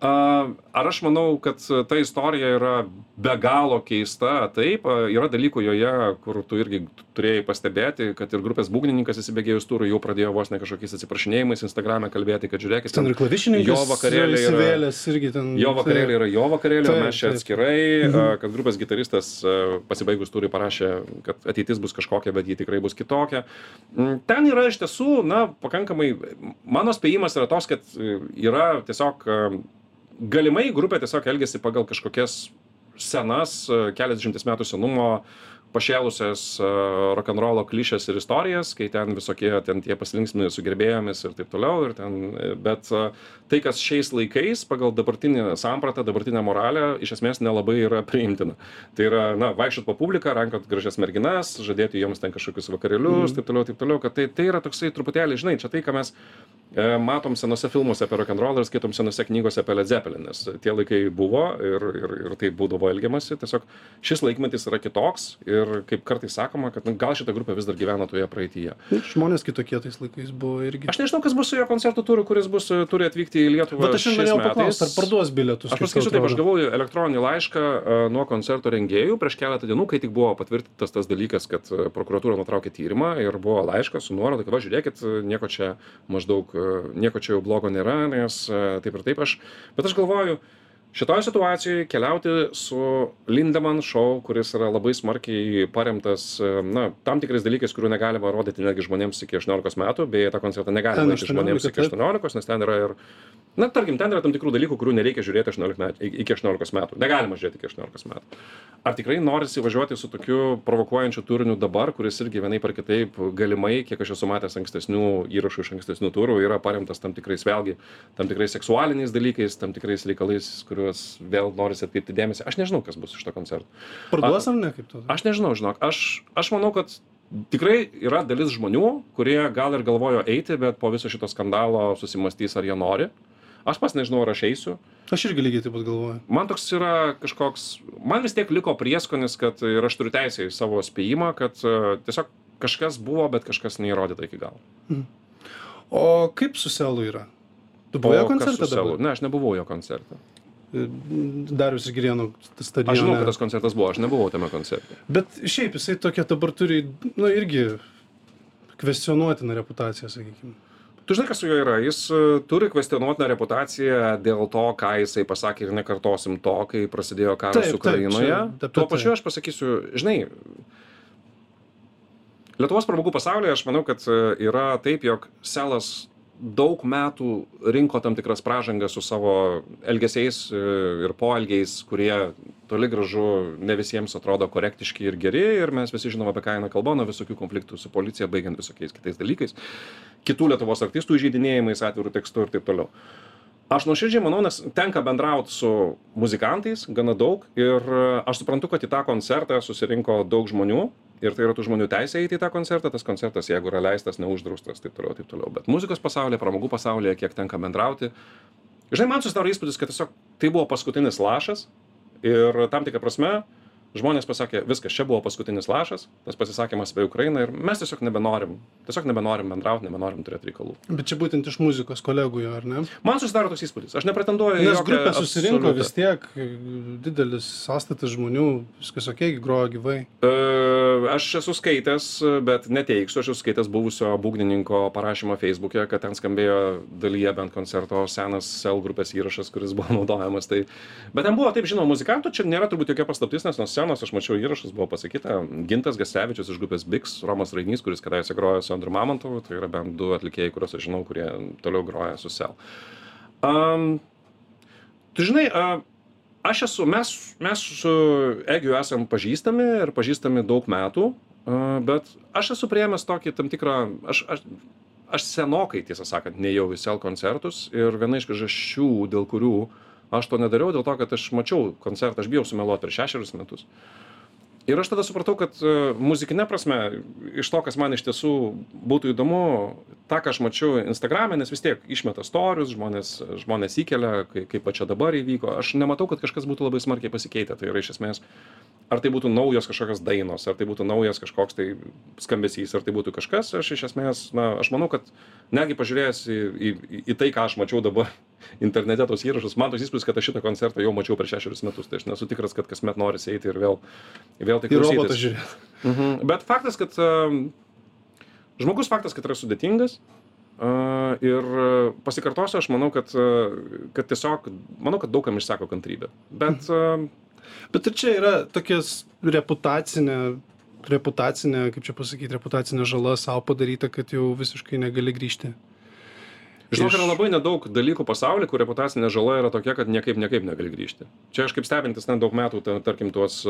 Ar aš manau, kad ta istorija yra be galo keista? Taip, yra dalykų joje, kur tu irgi turėjai pastebėti, kad ir grupės būgnininkas įsibėgėjus turų jau pradėjo vos ne kažkokiais atsiprašinėjimais Instagram'e kalbėti, kad žiūrėkit, Ten ir klavišininkas. jo vakarėliai yra- irgi ten. Jo vakarėliai yra jo Taip, mes čia atskirai, a, kad grupės gitaristas a, pasibaigus turi parašė, kad ateitis bus kažkokia, bet ji tikrai bus kitokia. Mm, Ten yra iš tiesų, na, pakankamai, mano spėjimas yra toks, kad e, yra tiesiog a, galimai grupė tiesiog elgiasi pagal kažkokias senas, e, keliasdešimties metų senumo pašėlusias e, rokenrolo klišes ir istorijas, kai ten visokie ten tie pasilinksminimai su gerbėjomis ir taip toliau. Ir ten, e, bet e, tai, kas šiais laikais pagal dabartinį sampratą, dabartinę moralę, iš esmės nelabai yra [LAUGHS] priimtina. Tai yra, na, vaikščiot po publiką, rankot gražias merginas, žadėti joms ten kažkokius vakarėlius, mm. taip toliau, taip toliau, kad tai, tai yra toksai truputėlį, žinai, čia tai, ką mes matom senose filmuose apie rokenrolą ir skaitom senose knygose apie Led Zeppelin, nes tie laikai buvo ir, ir, ir tai būdavo elgiamasi. Tiesiog šis laikmetis yra kitoks. Ir ir kaip kartais sakoma, kad nu, gal šita grupė vis dar gyvena toje praeityje. Žmonės kitokie tais laikais buvo irgi. Aš nežinau, kas bus su jo koncertų turu, kuris bus, e, turi atvykti į Lietuvą. Bet aš norėjau paklausti, ar parduos bilietus. Aš pasakysiu taip, aš gavau elektroninį laišką uh, nuo koncerto rengėjų prieš keletą dienų, kai tik buvo patvirtintas tas dalykas, kad prokuratūra nutraukė tyrimą ir buvo laiškas su nuoroda, kad va žiūrėkit, nieko čia maždaug, nieko čia jau blogo nėra, nes uh, taip ir taip aš. Bet aš galvoju, šitoj situacijoj keliauti su lindeman šou kuris yra labai smarkiai paremtas na tam tikrais dalykais kurių negalima rodyti netgi žmonėms iki aštuoniolikos metų beje tą koncertą negalima rodyti žmonėms iki aštuoniolikos nes ten yra ir na tarkim ten yra tam tikrų dalykų kurių nereikia žiūrėti aštuoniolikmet iki aštuoniolikos metų. Negalima žiūrėti iki aštuoniolikos metų. Ar tikrai norisi važiuoti su tokiu provokuojančiu turiniu dabar kuris irgi vienaip ar kitaip galimai kiek aš esu matęs ankstesnių įrašų iš ankstesnių turų yra paremtas tam tikrais vėlgi tam tikrais seksualiniais dalykais tam tikrais reikalais kurių kuriuos vėl norisi atkreipti dėmesį. Aš nežinau, kas bus iš to koncerto. Parduos ar ne kaip to? Aš nežinau, žinok. Aš, aš manau, kad tikrai yra dalis žmonių, kurie gal ir galvojo eiti, bet po viso šito skandalo susimastys, ar jie nori. Aš pas nežinau, ar aš eisiu. Aš irgi lygiai taip pat galvoju. Man toks yra kažkoks, man vis tiek liko prieskonis, kad ir aš turiu teisę į savo spėjimą, kad uh, tiesiog kažkas buvo, bet kažkas neįrodyta iki galo. Mhm. O kaip su Selu yra? Tu buvai jo koncerte? Ne, aš nebuvau jo koncerte. Darius ir Girėnų stadione. Aš žinau, kad tas koncertas buvo, aš nebuvau tame koncerte. Bet šiaip jisai tokia dabar turi, na, nu, irgi kvestionuotiną reputaciją, sakykime. Tu žinai, kas su juo yra? Jis e, turi kvestionuotiną reputaciją dėl to, ką jisai pasakė ir nekartosim to, kai prasidėjo karas taip, Ukrainoje. Taip, čia, Tuo pačiu aš pasakysiu, žinai, Lietuvos pramogų pasaulyje aš manau, kad e, yra taip, jog selas daug metų rinko tam tikras pražangas su savo elgesiais e, ir poelgiais kurie toli gražu ne visiems atrodo korektiški ir geri ir mes visi žinom apie ką eina kalba nuo visokių konfliktų su policija baigiant visokiais kitais dalykais. Kitų lietuvos artistų įžeidinėjimais atviru tekstu ir taip toliau. Aš nuoširdžiai manau nes tenka bendraut su muzikantais gana daug ir aš suprantu kad į tą koncertą susirinko daug žmonių ir tai yra tų žmonių teisė eiti į tą koncertą tas koncertas jeigu yra leistas neuždraustas taip toliau taip toliau. Bet muzikos pasaulyje pramogų pasaulyje kiek tenka bendrauti. Žinai man susidaro įspūdis kad tiesiog tai buvo paskutinis lašas ir tam tikra prasme žmonės pasakė viskas čia buvo paskutinis lašas tas pasisakymas apie ukrainą ir mes tiesiog nebenorim tiesiog nebenorim bendraut nebenorim turėt reikalų. Bet čia būtent iš muzikos kolegų jo ar ne? Man susidaro toks įspūdis. Aš nepretenduoju nes grupė susirinko vis tiek didelis sąstatas žmonių viskas okei grojo gyvai. E, aš esu skaitęs bet neteigsiu aš esu skaitęs buvusio būgnininko parašymą feisbuke kad ten skambėjo dalyje bent koncerto senas sel grupės įrašas kuris buvo [LAUGHS] naudojamas tai bet ten buvo taip žinoma muzikantų čia nėra turbūt jokia paslaptis nes nuo scenos aš mačiau įrašus buvo pasakyta gintas gascevičius iš grupės biks romas rainys kuris kadaise grojo su andrium mamontovu tai yra bent du atlikėjai kuriuos aš žinau kurie toliau groja su sel. Um, tu žinai uh, aš esu mes mes su egiu esam pažįstami ir pažįstami daug metų uh, bet aš esu priėmęs tokį tam tikrą aš aš aš senokai tiesą sakant nėjau į sel koncertus ir viena iš priežasčių dėl kurių aš to nedariau dėl to kad aš mačiau koncertą aš bijau sumeluot prieš šešerius metus. Ir aš tada supratau kad e, muzikine prasme iš to kas man iš tiesų būtų įdomu tą ką aš mačiau instagrame nes vis tiek išmeta storius žmonės žmonės įkelia kai kaip va čia dabar įvyko. Aš nematau kad kažkas būtų labai smarkiai pasikeitę. Tai yra iš esmės ar tai būtų naujos kažkokios dainos ar tai būtų naujas kažkoks tai skambesys ar tai būtų kažkas aš iš esmės na aš manau kad netgi pažiūrėjęs į į į tai ką aš mačiau dabar [LAUGHS] internete tuos įrašus man toks įspūdis kad aš šitą koncertą jau mačiau prieš šešerius metus tai aš nesu tikras kad kasmet norisi eiti ir vėl vėl tai klausytis mhm. bet faktas kad um, žmogus faktas kad yra sudėtingas Uh, ir pasikartosiu, aš manau, kad, uh, kad tiesiog, manau, kad daugam išsako kantrybę. Bet uh, Bet ir čia yra tokias reputacinė, reputacinė, kaip čia pasakyti, reputacinė žala savo padaryta, kad jau visiškai negali grįžti. Iš- yra labai nedaug dalykų pasaulyje, kur reputacinė žala yra tokia, kad niekaip, niekaip negali grįžti. Čia aš kaip stebintis ten daug metų, ta, tarkim, tuos,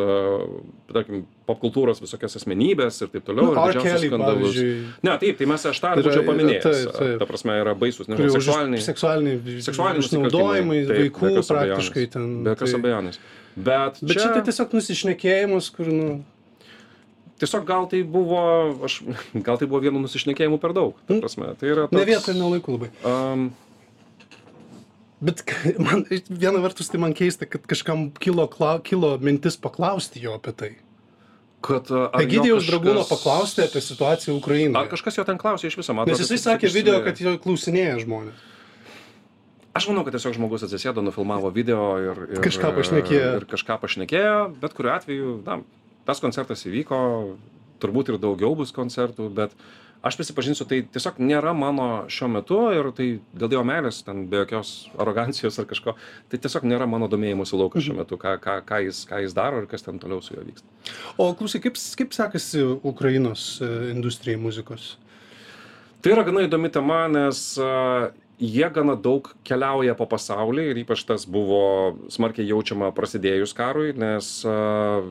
tarkim, popkultūros visokias asmenybės ir taip toliau. Nu, ir Kelly, skandalus. pavyzdžiui. Ne, taip, tai mes aš tą būčiau paminėjęs. taip, taip. Ta prasme, yra baisus, nežinau, seksualiniai. seksualiniai, seksualiniai išnaudojimai. Taip, vaikų praktiškai abejonės. ten. Be jokios tai- abejonės. Bet, Bet čia tai tiesiog nusišnekėjimas, kur, nu, tiesiog gal tai buvo, aš, [LAUGHS] gal tai buvo vienu nusišnekėjimu per daug. Ta Mm. prasme, tai yra ne toks, vietoj, ne laiku labai. Um, Bet [LAUGHS] man viena vertus tai man keista, kad kažkam kilo, kla, kilo mintis paklausti jo apie tai. kad, ar jo Egidijaus Dragūno kažkas- paklausti apie situaciją Ar Ukrainoje. kažkas jo ten klausė iš viso, man Nes atrodo, jisai kad sakė video, kad jo klausinėja žmonės. Aš manau, kad tiesiog žmogus atsisėdo, nufilmavo video ir, ir Kažką pašnekėjo. Ir kažką pašnekėjo, bet kuriuo atveju, na, tas koncertas įvyko, turbūt ir daugiau bus koncertų, bet aš prisipažinsiu, tai tiesiog nėra mano šiuo metu ir tai dėl Dievo meilės, ten be jokios arogancijos ar kažko, tai tiesiog nėra mano domėjimosi laukas šiuo metu, ką, ką, ką, jis, ką jis daro ir kas ten toliau su juo vyksta. O klausai, kaip, kaip sekasi Ukrainos e, industrijai muzikos? Tai yra gana įdomi tema, nes jie gana daug keliauja po pasaulį ir ypač tas buvo smarkiai jaučiama prasidėjus karui, nes a,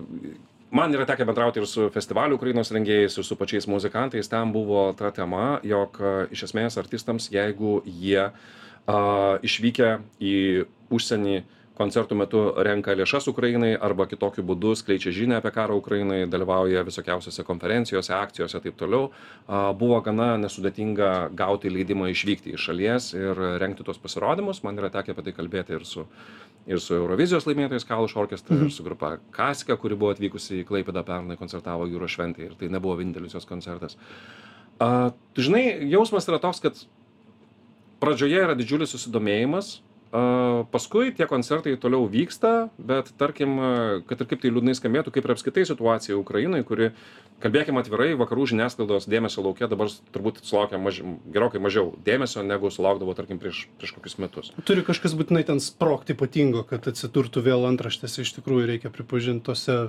man yra tekę bendrauti ir su festivalių Ukrainos rengėjais, ir su pačiais muzikantais. Ten buvo ta tema, jog a, iš esmės artistams, jeigu jie a, išvykę į užsienį koncertų metu renka lėšas Ukrainai arba kitokiu būdu skleidžia žinią apie karą Ukrainai, dalyvauja visokiausiose konferencijose, akcijose taip toliau, a, buvo gana nesudėtinga gauti leidimą išvykti iš šalies ir rengti tos pasirodymus. Man yra tekę apie tai kalbėti ir su, ir su Eurovizijos laimėtojais Kaluš orkestra, ir su grupa Kasika, kuri buvo atvykusi į Klaipėdą pernai, koncertavo jūros šventėje ir tai nebuvo vienintelis jos koncertas. A, tu žinai, jausmas yra toks, kad pradžioje yra didžiulis susidomėjimas, a, paskui tie koncertai toliau vyksta, bet tarkim, kad ir kaip tai liūdnai skambėtų, kaip ir apskaitai situacija Ukrainoje, kuri, kalbėkime atvirai, vakarų žiniasklaidos dėmesio laukia dabar turbūt sulaukia maž, gerokai mažiau dėmesio, negu sulaukdavo, tarkim, prieš, prieš kokius metus. Turi kažkas būtinai ten sprokti ypatingo, kad atsidurtų vėl antraštėse, iš tikrųjų reikia pripažinti tose.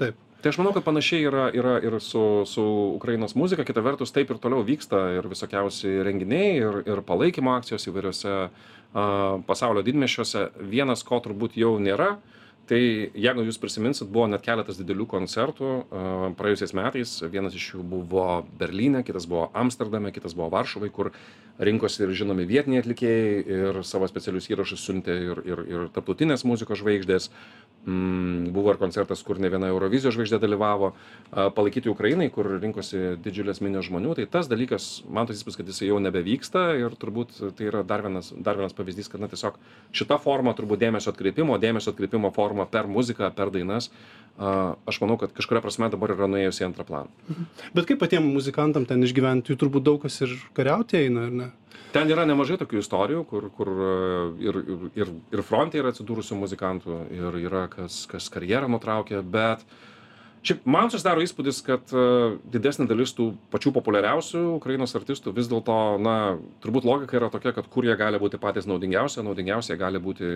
Taip. Tai aš manau, kad panašiai yra, yra ir su, su Ukrainos muzika, kita vertus taip ir toliau vyksta ir visokiausi renginiai, ir, ir palaikymo akcijos įvairiose a, pasaulio didmešiuose. Vienas, ko turbūt jau nėra, tai jeigu jūs prisiminsit, buvo net keletas didelių koncertų praėjusiais metais. Vienas iš jų buvo Berlyne, kitas buvo Amsterdame, kitas buvo Varšuvai, kur rinkosi ir žinomi vietiniai atlikėjai ir savo specialius įrašus siuntė ir, ir, ir tarptautinės muzikos žvaigždės. Mm, buvo ir koncertas, kur ne viena Eurovizijos žvaigždė dalyvavo, palaikyti Ukrainai, kur rinkosi didžiulės minios žmonių. Tai tas dalykas, man tas įspūdis, kad jisai jau nebevyksta ir turbūt tai yra dar vienas, dar vienas pavyzdys, kad na, tiesiog šita forma, turbūt dėmesio atkreipimo, dėmesio atkreipimo forma per muziką, per dainas, aš manau, kad kažkuria prasme dabar yra nuėjusi į antrą planą. Bet kaip patiems muzikantam ten išgyventi, jų turbūt daug kas ir kariauti eina, ar ne? Ten yra nemažai tokių istorijų, kur, kur ir, ir, ir, fronte yra atsidūrusių muzikantų, ir yra kas, kas karjerą nutraukė, bet šiaip man susidaro įspūdis, kad e, didesnė dalis tų pačių populiariausių Ukrainos artistų vis dėlto, na, turbūt logika yra tokia, kad kur jie gali būti patys naudingiausi, naudingiausi jie gali būti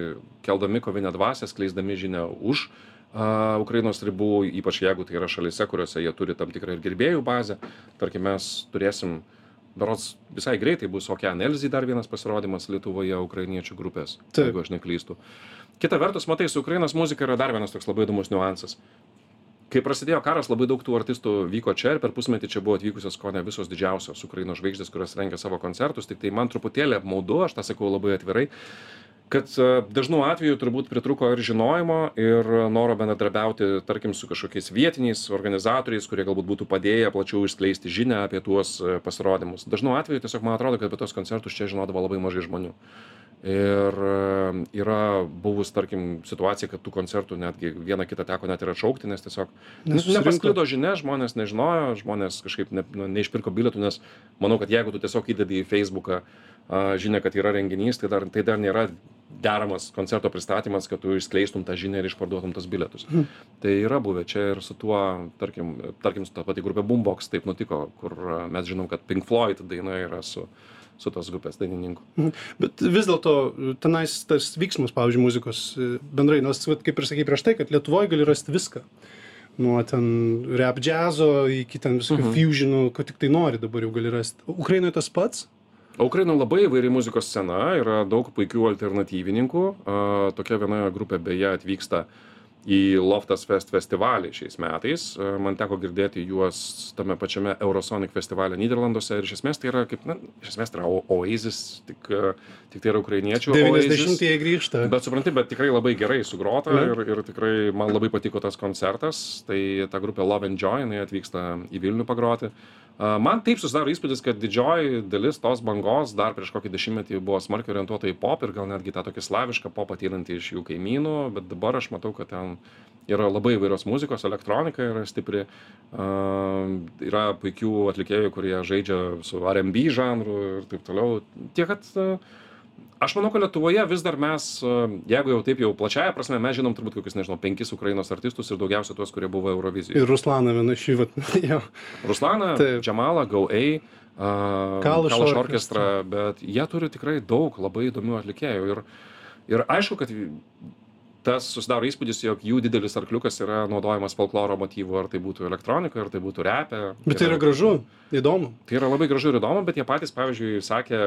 keldami kovinę dvasę, skleisdami žinią už a, Ukrainos ribų, ypač jeigu tai yra šalise, kuriuose jie turi tam tikrą ir gerbėjų bazę. Tarkim, mes turėsim berods visai greitai bus Okean Elzy dar vienas pasirodymas Lietuvoje ukrainiečių grupės, jeigu aš neklystu. Kita vertus, matai, su Ukrainos muzika yra dar vienas toks labai įdomus niuansas. Kai prasidėjo karas, labai daug tų artistų vyko čia ir per pusmetį čia buvo atvykusios ko ne visos didžiausios Ukrainos žvaigždės, kurios rengia savo koncertus. Tik tai man truputėlį apmaudu, aš tą sakau labai atvirai, kad e, dažnu atveju turbūt pritruko ir žinojimo, ir noro bendradarbiauti, tarkim, su kažkokiais vietiniais organizatoriais, kurie galbūt būtų padėję plačiau išskleisti žinią apie tuos e, pasirodymus. Dažnu atveju tiesiog man atrodo, kad apie tos koncertus čia žinodavo labai mažai žmonių. Ir e, yra buvus, tarkim, situacija, kad tų koncertų netgi vieną kitą teko net ir atšaukti, nes tiesiog Nesusirinko. nepasklido žinia, žmonės nežinojo, žmonės kažkaip ne, nu, neišpirko bilietų, nes manau, kad jeigu tu tiesiog įdedi į Facebooką a, žinią, kad yra renginys, tai dar, tai dar nėra deramas koncerto pristatymas, kad tu išskleistum tą žinią ir išparduotum tas bilietus. Tai yra buvę čia ir su tuo, tarkim, tarkim su ta pati grupė Boombox taip nutiko, kur a, mes žinom, kad Pink Floyd daina yra su, su tos grupės dainininku. Mhm. Bet vis dėlto tenais tas vyksmas, pavyzdžiui, muzikos e, bendrai, vat, kaip ir sakai prieš tai, kad Lietuvoje gali rasti viską. Nuo ten rap džiazo iki ten visokių Mhm. fusionų, ko tik tai nori dabar jau gali rasti. Ukrainoje tas pats? O Ukrainoje labai įvairi muzikos scena, yra daug puikių alternatyvininkų. Tokia viena grupė beje atvyksta į Loftas Fest festivalį šiais metais. A, Man teko girdėti juos tame pačiame Eurosonic festivalė Niderlanduose ir iš esmės tai yra kaip, na, iš esmės tai yra Oasis, tik, a, tik tai yra ukrainiečių. Oasis. 90-ieji grįžta. Bet supranti, bet tikrai labai gerai sugrota Mhm. ir, ir tikrai man labai patiko tas koncertas. Tai ta grupė Love and Joy, jinai atvyksta į Vilnių pagroti. A, Man taip susidaro įspūdis, kad didžioji dalis tos bangos dar prieš kokį dešimtmetį buvo smarkiai orientuota į pop ir gal netgi tą tokį slavišką popą ateinantį iš jų kaimynų, bet dabar aš matau, kad ten yra labai įvairios muzikos, elektronika yra stipri, a, yra puikių atlikėjų, kurie žaidžia su RB žanru ir taip toliau. Tiek, kad Aš manau, kad Lietuvoje vis dar mes, a, jeigu jau taip jau plačiaja prasme, mes žinom turbūt kokius, nežinau, penkis Ukrainos artistus ir daugiausia tuos, kurie buvo Eurovizijoje. Ir Ruslaną vienu iš jų, vat, [LAUGHS] jo. Ruslaną. Džamalą, GoA, Kalaš Kalaš orkestrą. bet jie turi tikrai daug labai įdomių atlikėjų. Ir, ir aišku, kad tas susidaro įspūdis, jog jų didelis arkliukas yra naudojamas folkloro motyvų, ar tai būtų elektronika, ar tai būtų repė. Bet tai yra gražu, įdomu. Tai yra labai gražu ir įdomu, bet jie patys, pavyzdžiui, sakė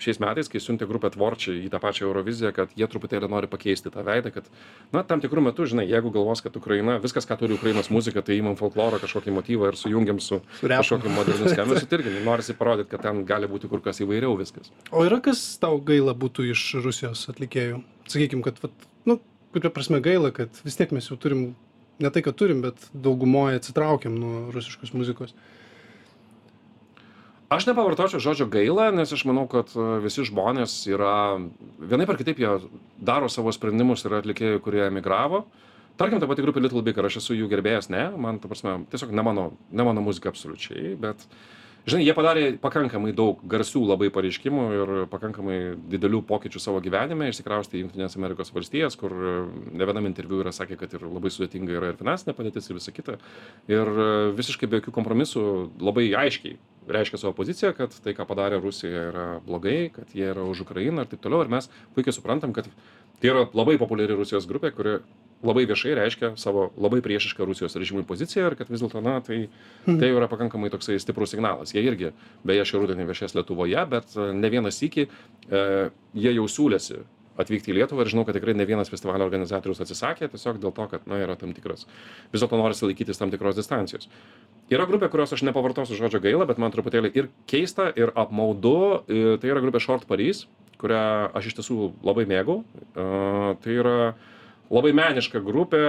šiais metais, kai siuntė grupę Tvorčiai į tą pačią Euroviziją, kad jie truputėlį nori pakeisti tą veidą, kad, na, tam tikrų metų, žinai, jeigu galvos, kad Ukraina, viskas, ką turi Ukrainos muzika, tai įmam folkloro kažkokį motyvą ir sujungiam su, Su kažkokiu moderniu skambesiu, tai irgi norisi parodyti, kad ten gali būti kur kas įvairiau viskas. O yra kas tau gaila būtų iš Rusijos atlikėjų? Sakykim, kad, vat, nu, kuria prasme gaila, kad vis tiek mes jau turim, ne tai, kad turim, bet daugumoje atsitraukiam nuo rusiškos muzikos. Aš nepavartočiau žodžio gaila, nes aš manau, kad e, visi žmonės yra, vienaip ar kitaip jie daro savo sprendimus, yra atlikėjai, kurie emigravo. Tarkim, ta pati grupė Little Big, ar aš esu jų gerbėjas, ne, man, ta prasme, tiesiog ne mano, ne mano muzika absoliučiai, bet, žinai, jie padarė pakankamai daug garsių labai pareiškimų ir pakankamai didelių pokyčių savo gyvenime, išsikraustė į Junktinės Amerikos valstijas, kur ne vienam interviu yra sakė, kad ir labai sudėtinga yra ir finansinė padėtis ir visa kita. Ir visiškai be jokių kompromisų labai aiškiai reiškia savo poziciją, kad tai, ką padarė Rusija, yra blogai, kad jie yra už Ukrainą ir taip toliau. Ir mes puikiai suprantam, kad tai yra labai populiari Rusijos grupė, kuri labai viešai reiškia savo labai priešišką Rusijos režimui poziciją ir kad vis dėlto, na, tai, tai jau yra pakankamai toksai stiprus signalas. Jie irgi, beje, šį rudenį viešės Lietuvoje, bet e, ne vienas iki e, jie jau siūlėsi atvykti į Lietuvą ir žinau, kad tikrai ne vienas festivalio organizatorius atsisakė tiesiog dėl to, kad, na, yra tam tikras, vis dėlto norisi laikytis tam tikros distancijos. Yra grupė, kurios aš nepavartosiu žodžio gaila, bet man truputėlį ir keista, ir apmaudu. Tai yra grupė Short Paris, kurią aš iš tiesų labai mėgau. Tai yra labai meniška grupė,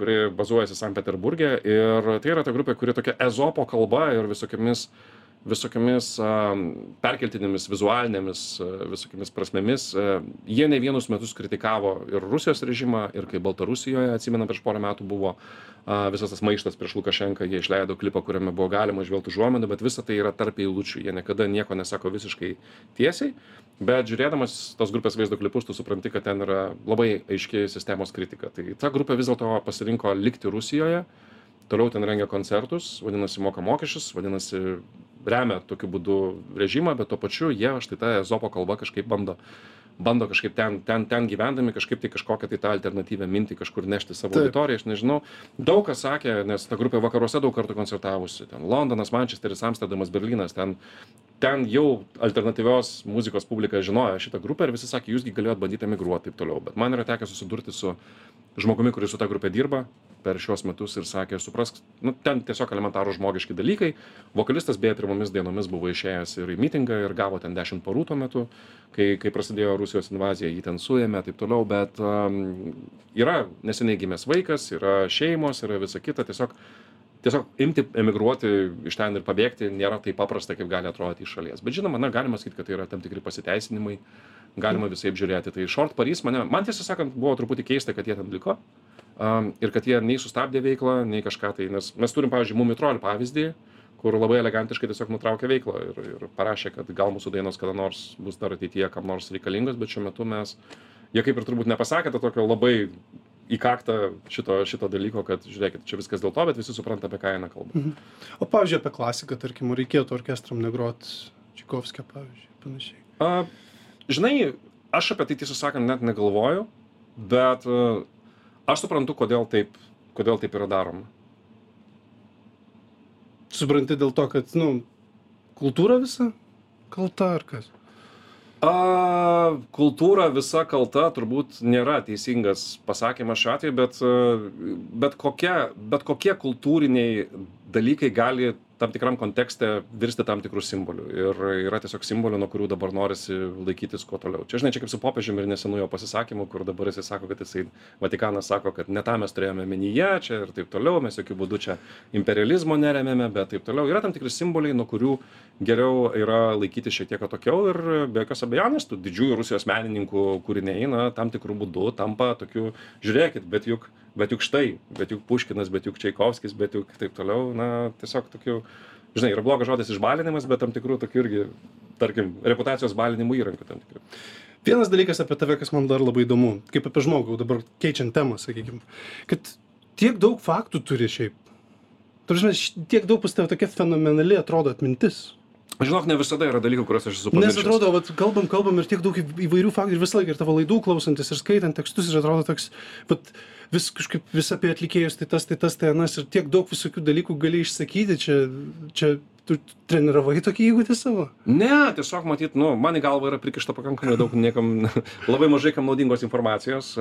kuri bazuojasi Sankt Peterburgė ir tai yra ta grupė, kuri tokia ezopo kalba ir visokiamis visokiamis am, perkeltinėmis vizualinėmis a, visokiamis prasmėmis. Jie ne vienus metus kritikavo ir Rusijos režimą, ir kai Baltarusijoje, atsimena, prieš porą metų buvo visas tas maištas prieš Lukašenką, jie išleido klipą, kuriame buvo galima žvelgti užuomenų, bet visa tai yra tarp eilučių, jie niekada nieko nesako visiškai tiesiai, bet žiūrėdamas tos grupės vaizdo klipus, tu supranti, kad ten yra labai aiški sistemos kritika. Tai ta grupė vis dėlto pasirinko likti Rusijoje, toliau ten rengia koncertus, vadinasi, moka mokesčius, vadinasi, remia tokiu būdu režimą, bet tuo pačiu jie štai tą ezopo kalbą kažkaip bando, bando kažkaip ten, ten, ten gyvendami kažkaip tai kažkokią tai tą alternatyvę mintį kažkur nešti savo Taip. auditoriją, aš nežinau. Daug kas sakė, nes ta grupė vakaruose daug kartų koncertavusi, ten Londonas, Mančesteris, Amsterdamas, Berlynas, ten, ten jau alternatyvios muzikos publika žinojo šitą grupę ir visi sakė, jūsgi galėjot bandyti emigruoti taip toliau. Bet man yra tekę susidurti su žmogumi, kuris su ta grupė dirba per šios metus ir sakė, suprask, nu, ten tiesiog elementarų žmogiški dalykai. Vokalistas beje pirmomis dienomis buvo išėjęs ir į mitingą ir gavo ten 10 parų tuo metu, kai, kai prasidėjo Rusijos invazija, jį ten suėmė taip toliau, bet um, yra neseniai gimęs vaikas, yra šeimos, yra visa kita, tiesiog tiesiog imti emigruoti iš ten ir pabėgti nėra taip paprasta, kaip gali atrodyti iš šalies. Bet žinoma, na, galima sakyti, kad tai yra tam tikri pasiteisinimai, galima visai apžiūrėti. Tai Short Paris mane, man tiesą sakant, buvo truputį keista, kad jie ten liko. Um, ir kad jie nei sustabdė veiklą, nei kažką tai, nes mes turim, pavyzdžiui, Mumitrol pavyzdį, kur labai elegantiškai tiesiog nutraukė veiklą ir, ir parašė, kad gal mūsų dainos kada nors bus dar ateityje kam nors reikalingos, bet šiuo metu mes, jie kaip ir turbūt nepasakė to tokio labai įkaktą šito, šito dalyko, kad žiūrėkit, čia viskas dėl to, bet visi supranta, apie ką eina kalba. O pavyzdžiui, apie klasiką, tarkim, ar reikėtų orkestram negrot Čikovskio, pavyzdžiui, panašiai. A, žinai, aš apie tai tiesą sakant net negalvoju, bet a, aš suprantu, kodėl taip, kodėl taip yra daroma. Supranti dėl to, kad, nu, kultūra visa kalta ar kas? A, kultūra visa kalta turbūt nėra teisingas pasakymas šiuo atveju, bet, a, bet, kokie, bet kokie kultūriniai dalykai gali tam tikram kontekste virsti tam tikrų simbolių. Ir yra tiesiog simbolių, nuo kurių dabar norisi laikytis kuo toliau. Čia, žinai, čia kaip su popiežiumi ir nesenu jo pasisakymu, kur dabar jisai sako, kad jisai, Vatikanas sako, kad ne tą mes turėjome menyje, čia ir taip toliau, mes jokių būdų čia imperializmo neremėme, bet taip toliau. Yra tam tikri simboliai, nuo kurių geriau yra laikyti šiek tiek atokiau ir be jokios abejonės tų didžiųjų Rusijos menininkų kūriniai, na, tam tikrų būdų tampa tokiu, žiūrėkit, bet juk bet juk štai bet juk puškinas bet juk čaikovskis bet juk taip toliau na tiesiog tokių žinai yra blogas žodis išbalinimas bet tam tikrų tokių irgi tarkim reputacijos balinimo įrankių tam tikrų Vienas dalykas apie tave, kas man dar labai įdomu, kaip apie žmogų, dabar keičiant temą, sakykime, kad tiek daug faktų turi šiaip. Turime, tiek daug pas tave tokia fenomenali atrodo atmintis. Žinok, ne visada yra dalykų, kuriuos aš esu Nes pamiršęs. atrodo, vat, kalbam, kalbam ir tiek daug įvairių faktų ir visą laiką ir tavo laidų klausantis ir skaitant tekstus ir atrodo toks, vat, vis kažkaip vis apie atlikėjus, tai tas, tai tas, tai anas ir tiek daug visokių dalykų gali išsakyti, čia, čia tu treniravai tokį įgūdį savo. Ne, tiesiog matyt, nu, man į galvą yra prikišta pakankamai daug niekam, [LAUGHS] labai mažai kam naudingos informacijos,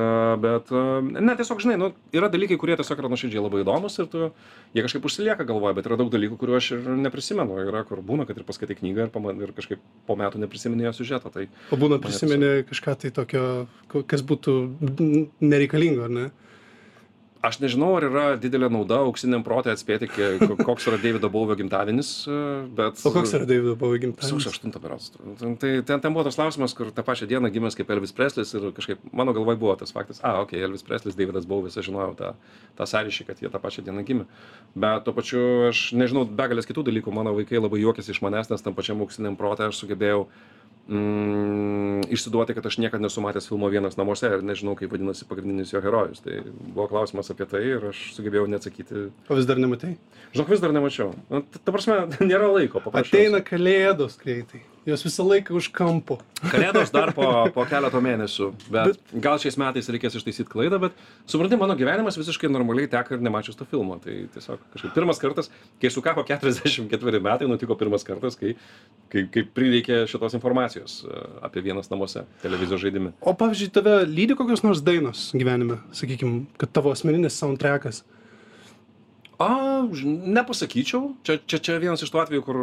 bet, ne, tiesiog, žinai, nu, yra dalykai, kurie tiesiog yra nuoširdžiai labai įdomus ir tu, jie kažkaip užsilieka galvoje, bet yra daug dalykų, kuriuų aš ir neprisimenu. Yra, kur būna, kad ir paskaitai knygą ir, pama, ir kažkaip po metų neprisimeni jo siužeto. Tai O būna prisimeni kažką tai tokio, kas būtų nereikalingo, ar ne? Aš nežinau, ar yra didelė nauda auksiniam protui atspėti, koks yra Davido Bauvio gimtadienis, a, bet... O koks yra Davido Bowie gimtadienis? Sausio 8 berods. Tai ten, ten buvo tas klausimas, kur tą pačią dieną gimęs kaip Elvis Preslis ir kažkaip mano galvoj buvo tas faktas, a, okei, Elvis Preslis, Davidas Bauvis, aš žinojau tą, tą sąryšį, kad jie tą pačią dieną gimė. Bet tuo pačiu aš nežinau begalės kitų dalykų, mano vaikai labai juokėsi iš manęs, nes tam pačiam auksiniam protė aš sugebėjau mm, išsiduoti, kad aš niekada nesu matęs filmo vienas namuose ir nežinau, kaip vadinasi pagrindinis jo herojus. Tai buvo klausimas apie tai ir aš sugebėjau neatsakyti. O vis dar nematai? Žinok, vis dar nemačiau. Nu, ta prasme, [LAUGHS] nėra laiko. Ateina kalėdos greitai. Jos visą laiką už kampo. Kalėdos dar po, po keleto mėnesių, bet, bet gal šiais metais reikės ištaisyti klaidą, bet supranti, mano gyvenimas visiškai normaliai teka ir nemačius to filmo. Tai tiesiog kažkaip pirmas kartas, kai sukako 44 metai, nutiko pirmas kartas, kai, kai, kai prireikė šitos informacijos e, apie vienas namuose televizijos žaidime. O pavyzdžiui, tave lydi kokios nors dainos gyvenime, sakykime, kad tavo asmeninis soundtrackas. A, nepasakyčiau. Čia, čia, čia vienas iš tų atvejų, kur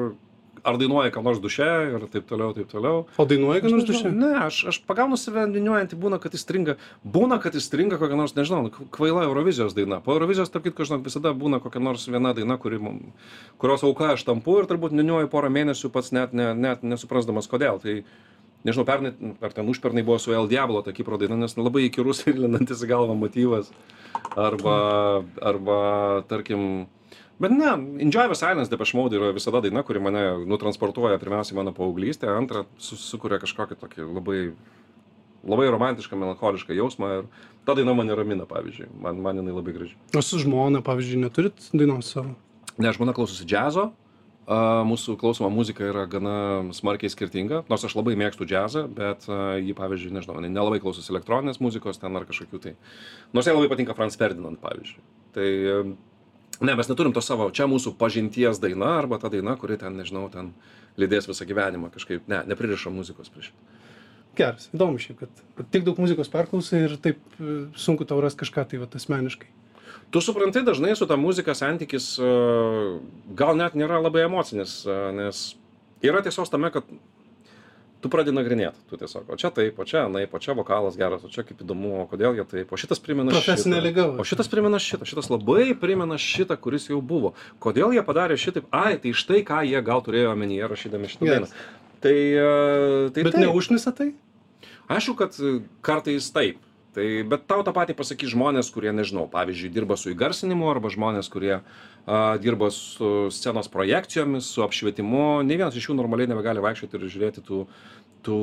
ar dainuoja ką nors duše ir taip toliau, taip toliau. O dainuoji, Aš nors duše? Ne, aš, aš pagaunu save dainuojantį, būna, kad įstringa. Būna, kad įstringa kokia nors, nežinau, nu, kvaila Eurovizijos daina. Po Eurovizijos, tarp kitko, žinok, visada būna kokia nors viena daina, kuri, kurios auka aš tampu ir turbūt niuniuoju porą mėnesių pats net, ne, net nesuprasdamas kodėl. Tai nežinau, pernai, ar ten užpernai buvo su El Diablo ta Kipro daina, nes nu, labai įkyrus ir lindantis į galvą motyvas. Arba, arba tarkim, Bet ne, Enjoy the Silence Depeche Mode yra visada daina, kuri mane nutransportuoja pirmiausia į mano paauglystę, antrą su- sukuria kažkokį tokį labai, labai romantišką, melancholišką jausmą ir ta daina mane ramina, pavyzdžiui, man, man jinai labai graži. O su žmona, pavyzdžiui, neturit dainos savo? Ne, žmona klausosi džiazo, a, mūsų klausoma muzika yra gana smarkiai skirtinga, nors aš labai mėgstu džiazą, bet ji, pavyzdžiui, nežinau, jinai nelabai klausosi elektroninės muzikos ten ar kažkokių tai. Nors jai labai patinka Franz Ferdinand, pavyzdžiui. Tai ne, mes neturim to savo, čia mūsų pažinties daina arba ta daina, kuri ten, nežinau, ten lydės visą gyvenimą kažkaip, ne, nepririša muzikos prie šito. Geras, įdomu šiaip, kad, kad tiek daug muzikos perklausai ir taip e, sunku tau rasti kažką tai va, asmeniškai. Tu supranti, dažnai su ta muzika santykis e, gal net nėra labai emocinis, e, nes yra tiesos tame, kad tu pradedi nagrinėti, tu tiesiog, o čia taip, o čia anaip, o čia vokalas geras, o čia kaip įdomu, o kodėl jie taip, o šitas primena šitą. liga. O šitas primena šitą, šitas labai primena šitą, kuris jau buvo. Kodėl jie padarė šitaip? Ai, tai štai ką jie gal turėjo omenyje rašydami šitą Geras. dainą. Tai, e, tai Bet taip. neužnisa tai? Aišku, kad kartais taip. Tai, bet tau tą patį pasakys žmonės, kurie, nežinau, pavyzdžiui, dirba su įgarsinimu arba žmonės, kurie a, dirba su scenos projekcijomis, su apšvietimu. Ne vienas iš jų normaliai nebegali vaikščioti ir žiūrėti tų, tų,